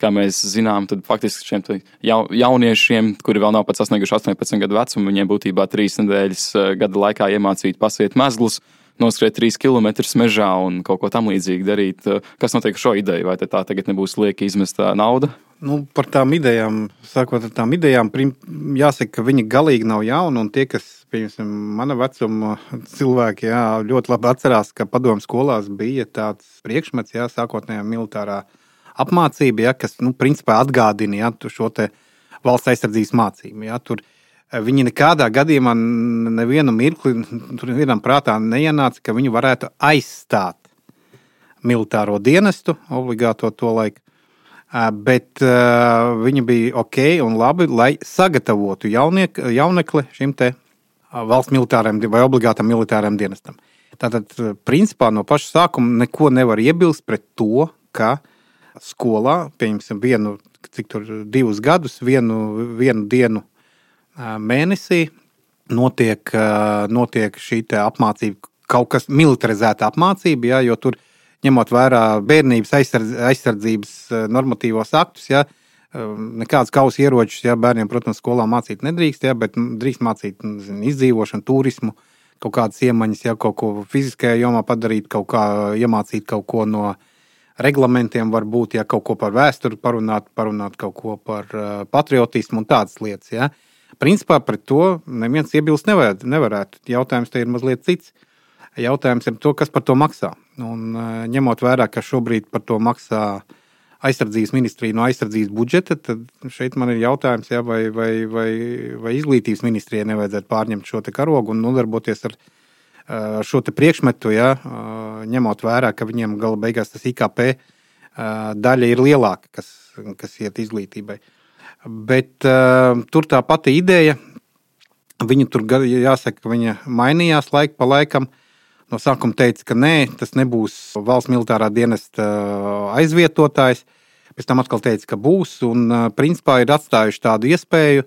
kā mēs zinām, tad faktiski šiem jauniešiem, kuri vēl nav pat sasnieguši 18 gadu vecumu, viņiem būtībā trīs nedēļas gada laikā iemācīt pasiet mezglus, noskriet trīs km mežā un kaut ko tamlīdzīgu darīt. Kas notiek ar šo ideju? Vai tā tagad nebūs lieka izmestā nauda? Nu, par tām idejām, sākot ar tām idejām, jāsaka, ka viņi galīgi nav jauni. Tie, kas, piemēram, mana vecuma cilvēki, jā, ļoti labi atcerās, ka padomu skolās bija tāds priekšmets, jā, sākotnējā militārā apmācība, ja, kas nu, principā atgādina ja, šo valsts aizsardzības mācību. Ja, tur, eh, Viņi nekādā gadījumā, nevienu mirkli, tur vienam prātā neienāca, ka viņi varētu aizstāt militāro dienestu, obligāto to laiku. Bet viņi bija ok un labi, lai sagatavotu jauniek, jaunekli šim te valsts militārajam vai obligātam militārajam dienestam. Tātad, principā, no paša sākuma neko nevar iebilst pret to, ka skolā, pieņemsim, vienu, cik tur divus gadus, vienu, vienu dienu mēnesī notiek, notiek šī apmācība, kaut kas militarizēta apmācība, ja, jo tur ņemot vērā bērnības aizsardz, aizsardzības normatīvos aktus, ja, nekādas kausa ieročus, ja bērniem, protams, skolā mācīt nedrīkst, ja, bet drīkst mācīt zin, izdzīvošanu, turismu, kaut kādas iemaņas, ja kaut ko fiziskajā jomā padarīt, kaut kā iemācīt kaut ko no uh, reglamentiem, varbūt ja kaut ko par vēsturi parunāt, parunāt kaut ko par uh, patriotismu un tādas lietas. Ja. Principā pret to neviens iebilst nevarētu. nevarētu. Jautājums te ir mazliet cits. Jautājums ir to, kas par to maksā. Un, ņemot vērā, ka šobrīd par to maksā aizsardzības ministrija no aizsardzības budžeta, tad šeit man ir jautājums, jā, vai, vai, vai, vai izglītības ministrijai nevajadzētu pārņemt šo karogu un nodarboties ar šo priekšmetu, jā, ņemot vērā, ka viņiem gala beigās tas IKP daļa ir lielāka, kas, kas iet izglītībai. Bet tur tā pati ideja, viņa tur jāsaka, viņa mainījās laika pa laikam. No sākuma teica, ka nē, tas nebūs valsts militārā dienesta aizvietotājs. Pēc tam atkal teica, ka būs. Un principā ir atstājuši tādu iespēju,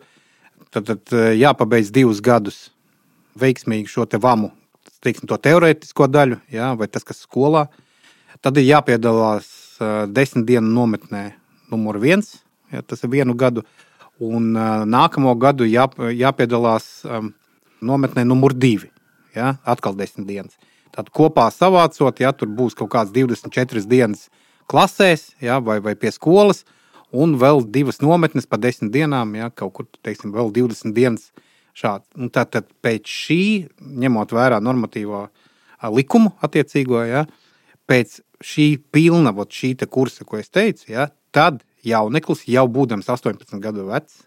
tad, tad jāpabeidz divus gadus veiksmīgi šo te vamu, teiksim, to teorētisko daļu, jā, vai tas, kas skolā. Tad ir jāpiedalās desmit dienu nometnē, numur viens ja, tas ir vienu gadu. Un uh, nākamo gadu jā, jāpiedalās um, nometnē numur divi. Ja, atkal desmit dienas. Tad kopā savācot, ja tur būs kaut kāds 24 dienas klasēs ja, vai, vai pie skolas, un vēl divas nometnes pa desmit dienām, ja, kaut kur teiksim, vēl 20 dienas šādi. Un tātad pēc šī, ņemot vērā normatīvo likumu attiecīgo, ja, pēc šī pilna, šī kursa, ko es teicu, ja, tad jauneklis, jau būdams 18 gadu vecs,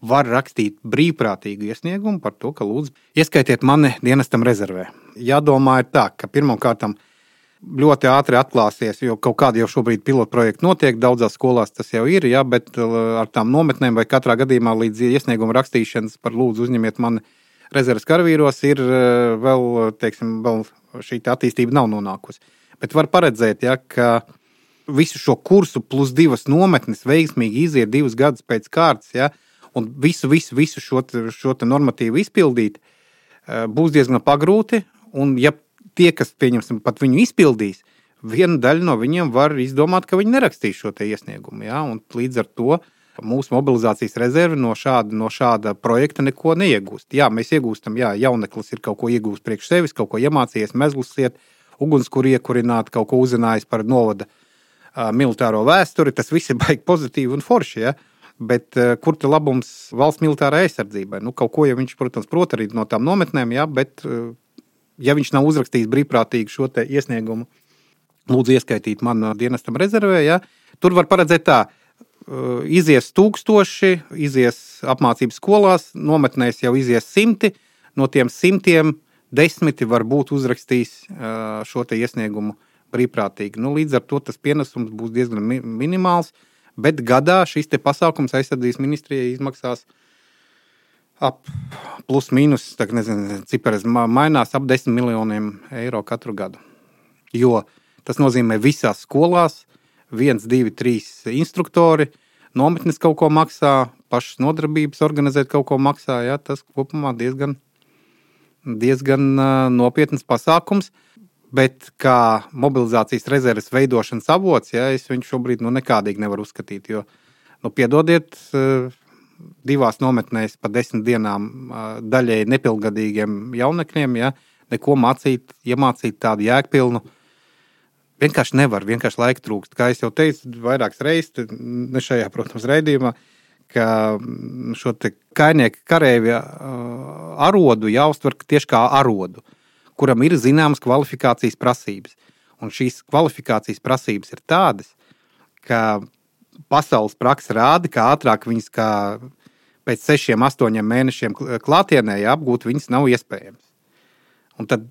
var rakstīt brīvprātīgu iesniegumu par to, ka lūdzu, ieskaitiet mani dienestam rezervē. Jādomā ir tā, ka pirmkārt ļoti ātri atklāsies, jo kaut kāda jau šobrīd pilotu projekta notiek, daudzās skolās tas jau ir, jā, bet uh, ar tām nometnēm vai katrā gadījumā līdz iesnieguma rakstīšanas par lūdzu uzņemiet mani rezerves karavīros, ir uh, vēl, teiksim, vēl šī attīstība nav nonākusi. Bet var paredzēt, ja, ka visu šo kursu plus divas nometnes veiksmīgi iziet divus gadus pēc kārtas, ja, un visu, visu, visu šo, šo normatīvu izpildīt, eh, būs diezgan pagrūti. Un, ja tie, kas pieņemsim, pat viņu izpildīs, viena daļa no viņiem var izdomāt, ka viņi nerakstīs šo iesniegumu. Ja, līdz ar to mūsu mobilizācijas rezerve no šāda, no šāda projekta neko neiegūst. Jā, mēs iegūstam, jā, jauneklis ir kaut ko iegūst priekš sevis, kaut ko iemācījies, mezglus iet, ugunskura iekurināt, kaut ko uzzinājis par novada militāro vēsturi, tas viss ir baigi pozitīvi un forši. Ja? Bet kur ir labums valsts militārai aizsardzībai? Nu, kaut ko jau viņš, protams, prot arī no tām nometnēm, ja? bet ja viņš nav uzrakstījis brīvprātīgi šo iesniegumu, lūdzu, ieskaitīt man dienestam rezervē, ja? tur var paredzēt tā. Izies tūkstoši, izies apmācības skolās, nometnēs jau izies simti. No tiem simtiem desmiti var būt uzrakstījis šo iesniegumu uh, brīvprātīgi. Nu, līdz ar to tas pienesums būs diezgan mi minimāls, bet gadā šis pasākums aizsardzības ministrijai izmaksās ap plus mīnus, tā nezinu, ciparas mainās ap 10 miljoniem eiro katru gadu. Jo tas nozīmē visās skolās viens, divi, trīs instruktori, nometnes kaut ko maksā, pašas nodarbības organizēt kaut ko maksā. Ja, tas kopumā diezgan, diezgan nopietns pasākums. Bet kā mobilizācijas rezerves veidošanas avots, ja, es viņu šobrīd nu, nekādīgi nevaru uzskatīt. Jo, nu, piedodiet, eh, divās nometnēs pa desmit dienām eh, daļēji nepilngadīgiem jaunekļiem, ja, neko mācīt, iemācīt tādu jēgpilnu. Vienkārši nevar, vienkārši laika trūkst. Kā jau teicu, vairākas reizes, ne šajā, protams, raidījumā, ka mm, šo kainieku karavīru eh, arodu jāuztver tieši kā arodu. Uh, kuram ir zināmas kvalifikācijas prasības. Un šīs kvalifikācijas prasības ir tādas, ka pasaules praksa rāda, ka ātrāk viņas kā pēc sešiem, astoņiem mēnešiem klātienē apgūt, viņas nav iespējams. Un tad,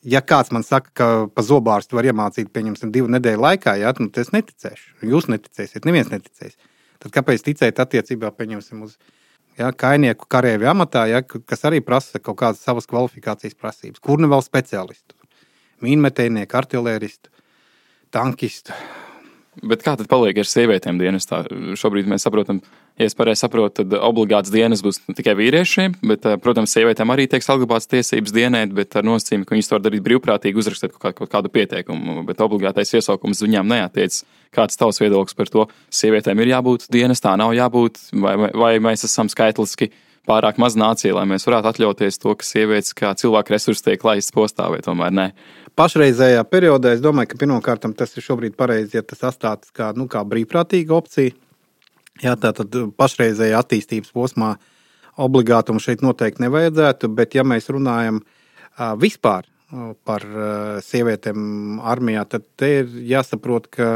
ja kāds man saka, ka pa zobārstu var iemācīt, pieņemsim, divu nedēļu laikā, jā, nu, tad es neticēšu. Jūs neticēsiet, neviens neticēs. Tad kāpēc ticēt attiecībā, pieņemsim, uz ja, kainieku karavīru amatā, ja, kas arī prasa kaut kādas savas kvalifikācijas prasības. Kur nu vēl speciālistu? Mīnmetējnieku, artilēristu, tankistu. Bet kā tad paliek ar sievietēm dienestā? Šobrīd mēs saprotam, ja es pareizi saprotu, tad obligāts dienas būs tikai vīriešiem, bet, eh, protams, sievietēm arī tiek saglabāts tiesības dienēt, bet ar nosacījumu, ka viņas to var darīt brīvprātīgi, uzrakstīt kaut, kā, kaut kādu pieteikumu, bet obligātais iesaukums viņām neatiec. Kāds tavs viedoklis par to? Sievietēm ir jābūt dienestā, nav jābūt, vai, vai, mēs esam skaitliski pārāk maz nācija, lai mēs varētu atļauties to, ka sievietes kā cilvēku resursi tiek laistas postā, vai tomēr ne? Pašreizējā periodā es domāju, ka pirmkārt tas ir šobrīd pareizi, ja tas atstāts kā, nu, kā brīvprātīga opcija. Jā, tā tad pašreizējā attīstības posmā obligātumu šeit noteikti nevajadzētu, bet ja mēs runājam vispār par sievietēm armijā, tad te ir jāsaprot, ka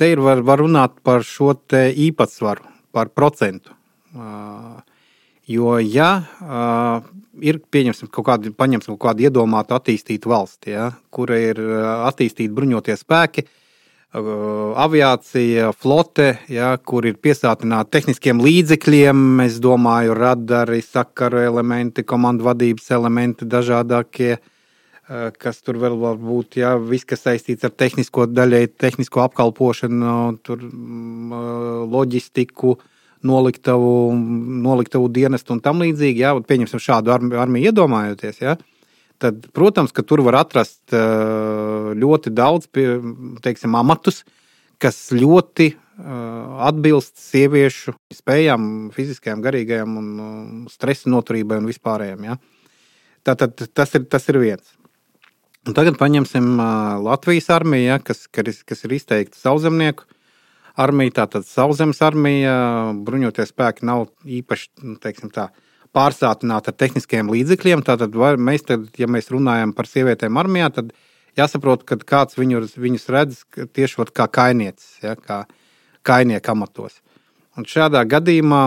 te ir var, var runāt par šo īpatsvaru, par procentu. Jo, ja ir pieņemsim kaut kādu, paņemsim kaut kādu iedomātu attīstītu valsti, ja, kura ir attīstīta bruņoties spēki, aviācija, flote, ja, kur ir piesātināta tehniskiem līdzekļiem, es domāju, radari, sakaru elementi, komandu vadības elementi, dažādākie, kas tur vēl var būt, ja, viss, kas saistīts ar tehnisko daļai, tehnisko apkalpošanu, tur loģistiku, uh, noliktavu, noliktavu dienestu un tam līdzīgi. Jā, pieņemsim šādu armiju iedomājoties. Jā, tad, protams, ka tur var atrast ļoti daudz teiksim, amatus, kas ļoti atbilst sieviešu spējām, fiziskajām, garīgajām un stresa noturībai un vispārējiem. Ja? Tātad tas ir, tas ir viens. Un tagad paņemsim Latvijas armiju, ja, kas, kas ir izteikti sauzemnieku armija, tātad sauszemes armija, bruņoties spēki nav īpaši nu, tā, pārsātināti ar tehniskiem līdzekļiem. Tātad var, mēs, tad, ja mēs runājam par sievietēm armijā, tad jāsaprot, ka kāds viņus, viņus redz tieši kā kainieces, ja, kā kainieka amatos. Un šādā gadījumā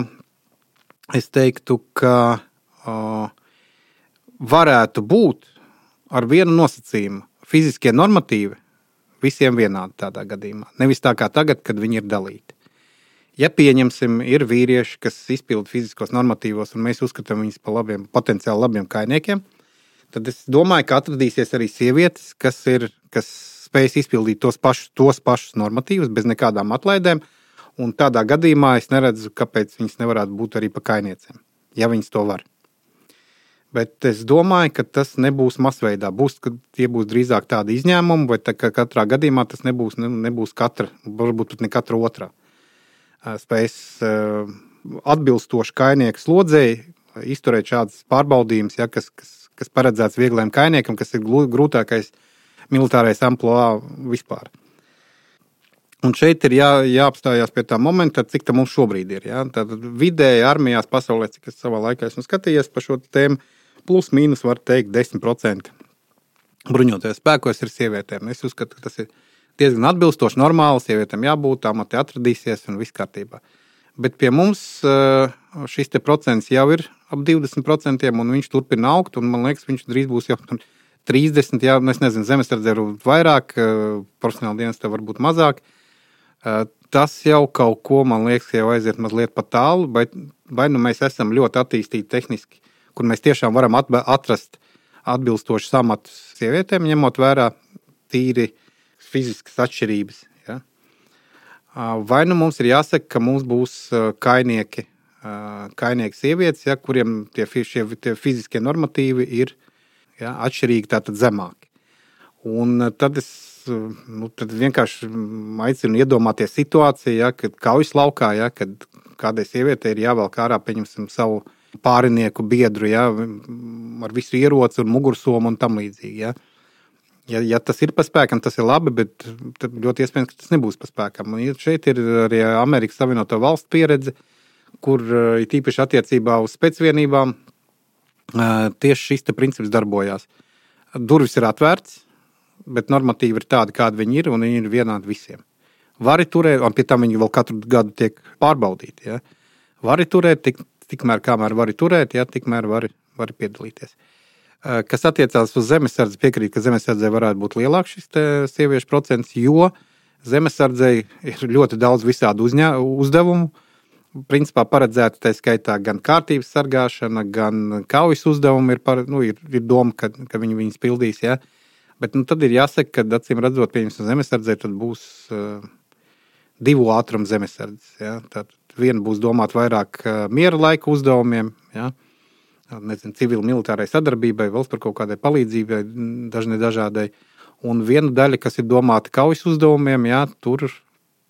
es teiktu, ka uh, varētu būt ar vienu nosacījumu. Fiziskie normatīvi Visiem vienādi tādā gadījumā. Nevis tā kā tagad, kad viņi ir dalīti. Ja pieņemsim, ir vīrieši, kas izpilda fiziskos normatīvos, un mēs uzskatām viņus par labiem, potenciāli labiem kainiekiem, tad es domāju, ka atradīsies arī sievietes, kas, ir, kas spējas izpildīt tos pašus, tos pašus normatīvus bez nekādām atlaidēm. Un tādā gadījumā es neredzu, kāpēc viņas nevarētu būt arī par kainiecēm, ja viņas to var. Bet es domāju, ka tas nebūs masveidā. Būs, tie būs drīzāk tādi izņēmumi, vai tā, ka katrā gadījumā tas nebūs, ne, nebūs katra, varbūt pat ne katra otrā. Spējas atbilstoši kainieku slodzēji izturēt šādas pārbaudījumus, ja, kas, kas, kas paredzēts viegliem kainiekam, kas ir grūtākais militārais amplitūds vispār. Un šeit ir jā, jāapstājās pie tā momenta, cik tā mums šobrīd ir. Ja? Tad vidēji armijās pasaulē, cik es savā laikā esmu skatījies par šo tēmu, plus mīnus var teikt 10% bruņoties spēkos ir sievietēm. Es uzskatu, ka tas ir diezgan atbilstoši, normāli. Sievietēm jābūt, amati atradīsies un viss kārtībā. Bet pie mums eh, šis procents jau ir ap 20%, un viņš turpina augt. Man liekas, viņš drīz būs jau 30%. Jā, es nezinu, zemesardze ir vairāk, eh, profesionāla dienas tev var būt mazāk. Eh, tas jau kaut ko, man liekas, jau aiziet mazliet pa tālu, bet vai nu mēs esam ļoti attīstīti tehniski kur mēs tiešām varam atrast atbilstošus amatus sievietēm, ņemot vērā tīri fiziskas atšķirības. Ja? Vai nu mums ir jāsaka, ka mums būs kainieki, kainieki sievietes, ja, kuriem tie, šie, tie fiziskie normatīvi ir ja, atšķirīgi, tātad zemāki. Un tad es nu, tad vienkārši aicinu iedomāties situāciju, ja, kad kaujas laukā, ja, kad kādai sievietei ir jāvelk ārā, pieņemsim, savu pārinieku biedru, ja, ar visu ieroci un mugursomu un tam līdzīgi. Ja. Ja, ja tas ir pa spēkam, tas ir labi, bet ļoti iespējams, ka tas nebūs pa spēkam. Un šeit ir arī Amerikas Savienoto Valstu pieredze, kur ir īpaši attiecībā uz spēcvienībām tieši šis princips darbojās. Durvis ir atvērts, bet normatīvi ir tādi, kādi viņi ir, un viņi ir vienādi visiem. Vari turēt, un pie tam viņi vēl katru gadu tiek pārbaudīti. Ja? Vari turēt tik tikmēr, kamēr vari turēt, ja tikmēr vari, vari piedalīties. Kas attiecās uz zemesardzi, piekrīt, ka zemesardzē varētu būt lielāks šis sieviešu procents, jo zemesardzei ir ļoti daudz visādu uzņā, uzdevumu. Principā paredzēta tā skaitā gan kārtības sargāšana, gan kaujas uzdevumi. Ir, par, nu, ir, ir doma, ka, ka viņi viņus pildīs. Ja? Bet nu, tad ir jāsaka, ka acīm redzot, pieņemsim zemesardzē, tad būs uh, divu ātrumu zemesardzes. Ja? Tad Viena būs domāta vairāk miera laika uzdevumiem, ja? nezinu, civil militārai sadarbībai, valsts par kaut kādai palīdzībai, dažnai dažādai. Un viena daļa, kas ir domāta kaujas uzdevumiem, ja? tur,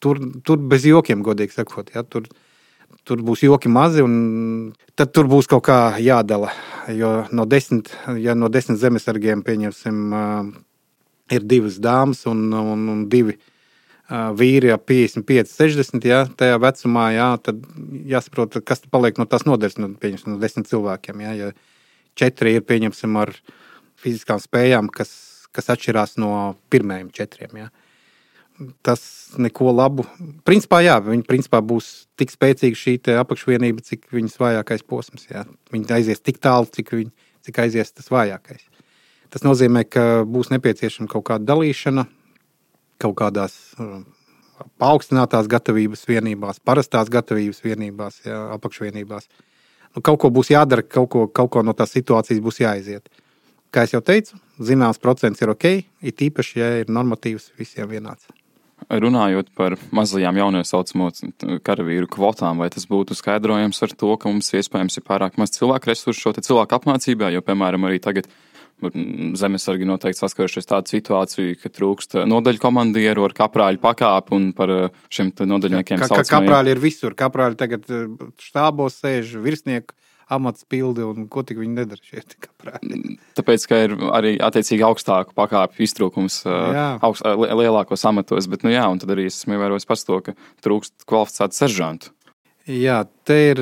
tur, tur bez jokiem, godīgi sakot. Ja? Tur, tur būs joki mazi, un tad tur būs kaut kā jādala. Jo no desmit, ja no desmit zemesargiem pieņemsim, ir divas dāmas un, un, un divi vīri ap 55, 60, jā, tajā vecumā, jā, tad jāsaprot, kas paliek no tās nodaļas, no, no desmit cilvēkiem. Jā, ja četri ir pieņemsim ar fiziskām spējām, kas, kas atšķirās no pirmajiem četriem. Ja. Tas neko labu. Principā, jā, viņi principā būs tik spēcīgi šī apakšvienība, cik viņas vājākais posms. Jā. Viņi aizies tik tālu, cik, viņi, cik aizies tas vājākais. Tas nozīmē, ka būs nepieciešama kaut kāda dalīšana, kaut kādās uh, paaugstinātās gatavības vienībās, parastās gatavības vienībās, jā, apakšvienībās. Nu, kaut ko būs jādara, kaut ko, kaut ko no tās situācijas būs jāiziet. Kā jau teicu, zināms procents ir ok, it īpaši, ja ir normatīvs visiem vienāds. Runājot par mazajām jaunajām saucamo karavīru kvotām, vai tas būtu skaidrojams ar to, ka mums iespējams ir pārāk maz cilvēku resursu šo cilvēku apmācībā, jo, piemēram, arī tagad Zemesargi noteikti saskarušies tādu situāciju, ka trūkst nodaļu komandieru ar kaprāļu pakāpi un par eh, šiem nodaļniekiem. Ka, ka, kaprāļi ir visur. Kaprāļi tagad eh, štābos sēž virsnieku amats pildi un ko tik viņi nedara kaprāļi. Mm, tāpēc, ka ir arī attiecīgi augstāku pakāpju iztrūkums eh, augst, lielākos amatos, bet, nu jā, un tad arī esmu ievērojis pats to, ka trūkst kvalificētu seržantu. Jā, te ir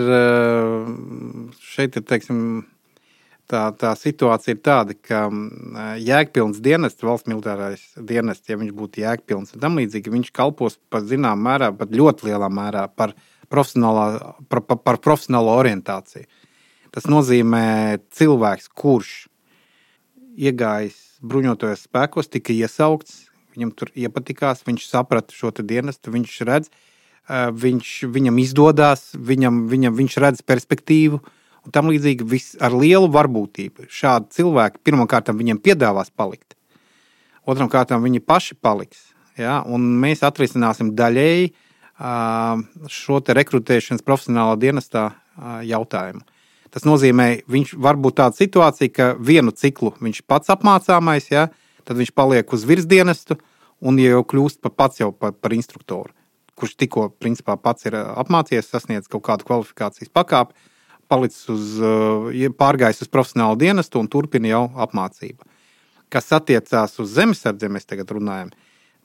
šeit ir, teiksim, tā, tā situācija ir tāda, ka jēgpilns dienests, valsts militārais dienests, ja viņš būtu jēgpilns un tam līdzīgi, viņš kalpos par zināmā mērā, pat ļoti lielā mērā par, par, par, par profesionālo orientāciju. Tas nozīmē cilvēks, kurš iegājis bruņotajos spēkos, tika iesaukts, viņam tur iepatikās, viņš saprata šo dienestu, viņš redz, viņš, viņam izdodas, viņam, viņam, viņš redz perspektīvu, uh, un tam līdzīgi vis, ar lielu varbūtību. Šādi cilvēki pirmkārt viņiem piedāvās palikt, otram kārtām viņi paši paliks. Ja? Un mēs atrisināsim daļēji šo rekrutēšanas profesionālā dienestā jautājumu. Tas nozīmē, viņš var būt tāda situācija, ka vienu ciklu viņš pats apmācāmais, ja? tad viņš paliek uz virsdienestu un jau kļūst par pats jau par, par instruktoru, kurš tikko principā, pats ir apmācījies, sasniedzis kaut kādu kvalifikācijas pakāpi palicis uz, eh, pārgājis uz profesionālu dienestu un turpina jau apmācību. Kas attiecās uz zemesardzi, mēs tagad runājam,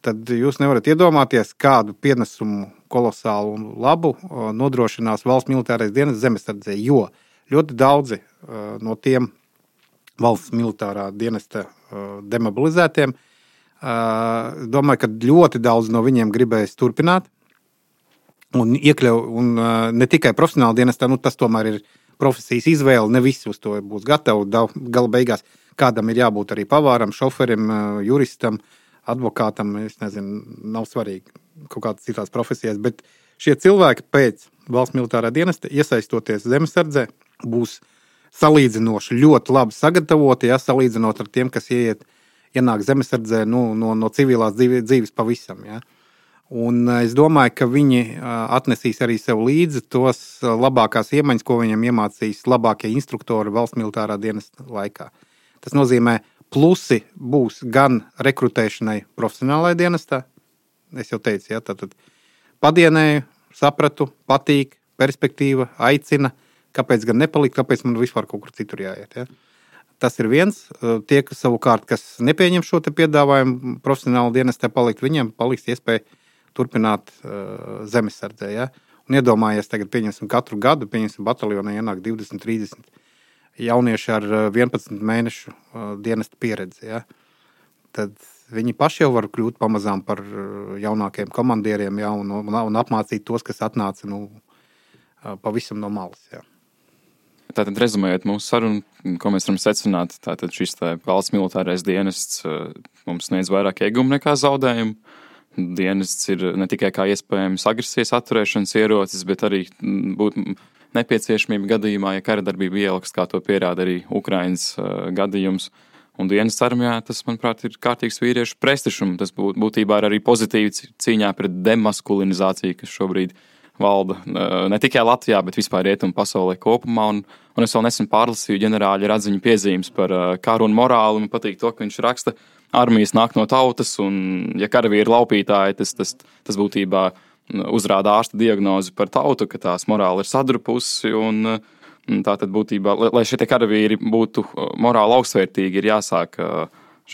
tad jūs nevarat iedomāties, kādu pienesumu kolosālu un labu eh, nodrošinās valsts militārais dienas zemesardzē, jo ļoti daudzi eh, no tiem valsts militārā dienesta demobilizētiem, domāju, ka ļoti daudz no viņiem gribēs turpināt un iekļaut, un ne tikai profesionāli dienestā, nu, tas tomēr ir profesijas izvēle. Ne visi uz to būs gatavi. Gala beigās kādam ir jābūt arī pavāram, šoferim, juristam, advokātam. Es nezinu, nav svarīgi kaut kādas citas profesijas, bet šie cilvēki pēc valsts militārā dienesta, iesaistoties zemesardzē, būs salīdzinoši ļoti labi sagatavoti, ja salīdzinot ar tiem, kas ieiet, ienāk zemesardzē nu, no, no civilās dzīves pavisam. Ja. Un eh, es domāju, ka viņi eh, atnesīs arī sev līdzi tos eh, labākās iemaņas, ko viņam iemācīs labākie instruktori valsts militārā dienas laikā. Tas nozīmē, plusi būs gan rekrutēšanai profesionālajā dienestā. Es jau teicu, ja tātad padienēju, sapratu, patīk, perspektīva, aicina, kāpēc gan nepalikt, kāpēc man vispār kaut kur citur jāiet. Ja? Tas ir viens. Tie, kas savukārt kas nepieņem šo piedāvājumu, profesionāli dienestā palikt, viņiem paliks iespēja turpināt uh, zemesardzē. Ja? Un iedomājies, tagad pieņemsim katru gadu, pieņemsim bataljonā ienāk 20, 30 jaunieši ar 11 uh, mēnešu uh, dienesta pieredzi. Ja? Tad viņi paši jau var kļūt pamazām par uh, jaunākiem komandieriem ja? un, un, un apmācīt tos, kas atnāca nu, pavisam no malas. Ja? Tātad, rezumējot mūsu sarunu, ko mēs varam secināt, tad šis valsts militārais dienests mums sniedz vairāk iegumu nekā zaudējumu dienests ir ne tikai kā iespējams agresijas atturēšanas ierocis, bet arī mm, būtu nepieciešamība gadījumā, ja kara darbība ieliks, kā to pierāda arī Ukraiņas gadījums. Un dienas armijā tas, manuprāt, ir kārtīgs vīriešu prestižs. Tas būt, būtībā ir arī pozitīvi cīņā pret demaskulinizāciju, kas šobrīd valda ne tikai Latvijā, bet vispār rietumu pasaulē kopumā. Un, un es vēl nesen pārlasīju ģenerāļa radziņu piezīmes par karu un morāli. Man patīk to, ka viņš raksta, ka armijas nāk no tautas, un, ja karavīri ir laupītāji, tas, tas, tas būtībā uzrāda ārsta diagnozi par tautu, ka tās morāli ir sadrupusi. Un, tā tad būtībā, lai šie karavīri būtu morāli augstvērtīgi, ir jāsāk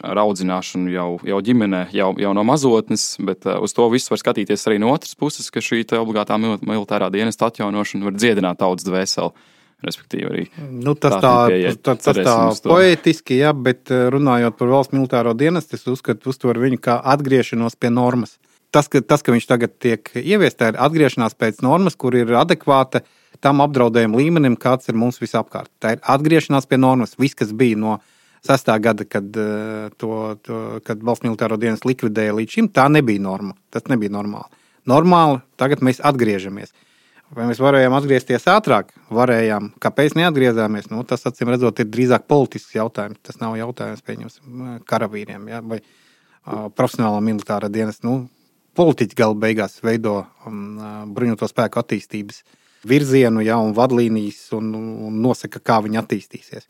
ar audzināšanu jau, jau ģimenē, jau, jau no mazotnes, bet uz to visu var skatīties arī no otras puses, ka šī obligātā militārā dienesta atjaunošana var dziedināt tautas dvēseli. Respektīvi, arī nu, tas tā, tā, tā, tas tā poetiski, jā, bet eh, runājot par valsts militāro dienestu, es uzskatu, uztver viņu kā atgriešanos pie normas. Tas, ka, tas, ka viņš tagad tiek ieviests, ir atgriešanās pēc normas, kur ir adekvāta tam apdraudējuma līmenim, kāds ir mums visapkārt. Tā ir atgriešanās pie normas. Viss, kas bija no sestā gada, kad, eh, to, to, kad valsts militāro dienestu likvidēja līdz šim, tā nebija norma. Tas nebija normāli. Normāli tagad mēs atgriežamies. Vai mēs varējām atgriezties ātrāk? Varējām. Kāpēc neatgriezāmies? Nu, tas, acīm redzot, ir drīzāk politisks jautājums. Tas nav jautājums pieņemsim karavīriem ja, vai uh, profesionālā militārā dienas. Nu, politiķi gala beigās veido um, bruņoto spēku attīstības virzienu ja, un vadlīnijas un, un nosaka, kā viņi attīstīsies.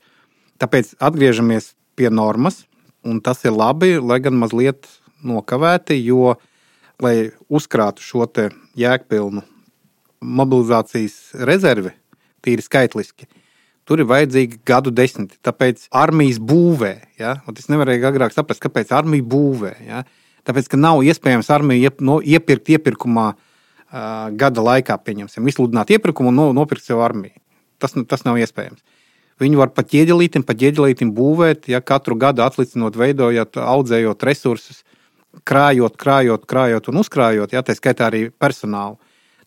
Tāpēc atgriežamies pie normas, un tas ir labi, lai gan mazliet nokavēti, jo, lai uzkrātu šo jēgpilnu mobilizācijas rezerve, tīri skaitliski, tur ir vajadzīgi gadu desmiti. Tāpēc armijas būvē, ja? es nevarēju agrāk saprast, kāpēc armija būvē. Ja? Tāpēc, ka nav iespējams armiju iep, no, iepirkt iepirkumā uh, gada laikā, pieņemsim, izsludināt iepirkumu un no, nopirkt sev armiju. Tas, tas nav iespējams. Viņu var pat ieģelītim, pat ieģelītim būvēt, ja katru gadu atlicinot, veidojot, audzējot resursus, krājot, krājot, krājot un uzkrājot, ja tā skaitā arī personālu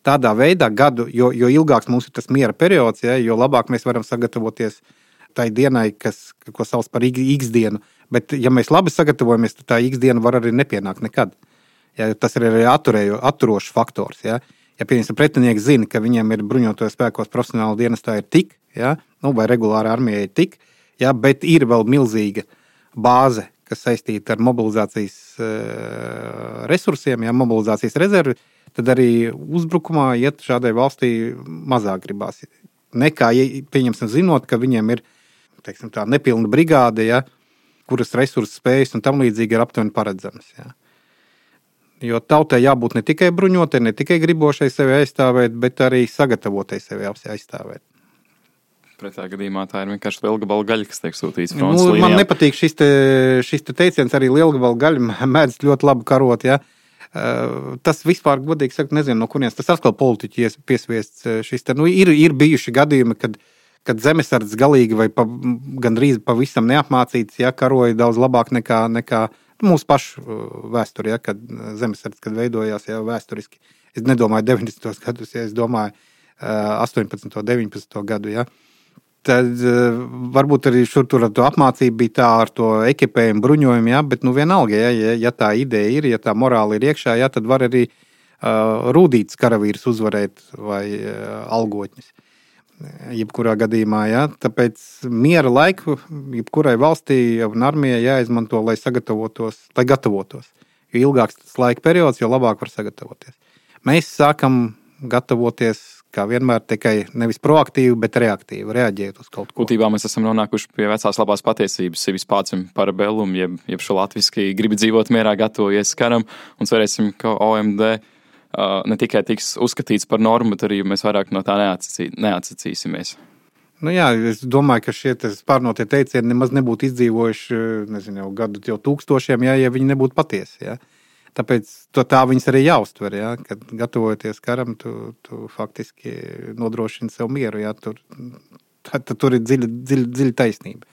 tādā veidā gadu, jo, jo ilgāks mums ir tas miera periods, ja, jo labāk mēs varam sagatavoties tai dienai, kas, ko sauc par X dienu. Bet, ja mēs labi sagatavojamies, tad tā X diena var arī nepienākt nekad. Ja, tas ir arī atturējo, atturošs faktors. Ja, ja pieņemsim, pretinieks zina, ka viņiem ir bruņotajos spēkos profesionāla dienestā ir tik, ja, nu, vai regulāra armija ir tik, ja, bet ir vēl milzīga bāze, kas saistīta ar mobilizācijas uh, resursiem, ja, mobilizācijas rezervi, tad arī uzbrukumā iet šādai valstī mazāk gribās. Nekā, pieņemsim, zinot, ka viņiem ir teiksim, tā nepilna brigāde, ja, kuras resursu spējas un tam līdzīgi ir aptuveni paredzamas. Ja. Jo tautai jābūt ne tikai bruņotai, ne tikai gribošai sevi aizstāvēt, bet arī sagatavotai sevi aizstāvēt. Pretējā gadījumā tā ir vienkārši lielgabala gaļa, kas tiek sūtīta nu, man līnijām. nepatīk šis, te, šis te teiciens, arī lielgabala gaļa <laughs> mēdz ļoti labi karot. Ja? Eh, tas vispār, godīgi sakot, nezinu, no kurienes tas atkal politiķi piesviests. Eh, šis, te, nu, ir, ir bijuši gadījumi, kad, kad zemesardzes galīgi vai pa, gandrīz pavisam neapmācīts, ja karoja daudz labāk nekā, nekā mūsu pašu eh, vēsturē, ja, kad zemesardze veidojās jau vēsturiski. Es nedomāju 90. gadus, ja es domāju 18. un 19. gadu. Ja. Uh, Tad uh, varbūt arī šur tur ar to apmācību bija tā ar to ekipējumu, bruņojumu, ja, bet nu vienalga, ja, ja, ja tā ideja ir, ja tā morāla ir iekšā, ja, tad var arī uh, rūtītas karavīrus uzvarēt vai uh, algotņus. Jebkurā gadījumā, ja, tāpēc miera laiku jebkurai valstī un armijai jāizmanto, lai sagatavotos, lai gatavotos. Jo ilgāks tas laika periods, jo labāk var sagatavoties. Mēs sākam gatavoties kā vienmēr tikai nevis proaktīvi, bet reaktīvi reaģēt uz kaut ko. Būtībā mēs esam nonākuši pie vecās labās patiesības, sevis pācim par belumu, jeb, jeb šo latviski gribi dzīvot mierā, gatavojies karam, un cerēsim, ka OMD ne tikai tiks uzskatīts par normu, bet arī mēs vairāk no tā neatsacī, neatsacīsimies. Nu jā, es domāju, ka šie pārnotie teicieni nemaz nebūtu izdzīvojuši nezinu, jau gadu jau tūkstošiem, ja, ja viņi nebūtu patiesi. Ja. Tāpēc to tā viņas arī jāuztver. Ja? Kad gatavoties karam, tu, tu faktiski nodrošini sev mieru. Ja? Tur, tad, tad tur ir dziļa, dziļa, dziļa taisnība.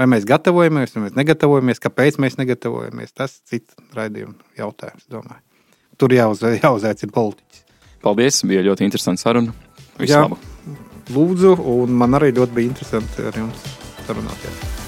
Vai mēs gatavojamies, vai mēs negatavojamies, kāpēc mēs negatavojamies, tas ir cits raidījuma jautājums. Domāju. Tur jāuz, jāuzaicina politiķis. Paldies, bija ļoti interesanti saruna. Visu Jā, labu. Lūdzu, un man arī ļoti bija interesanti ar jums sarunāties.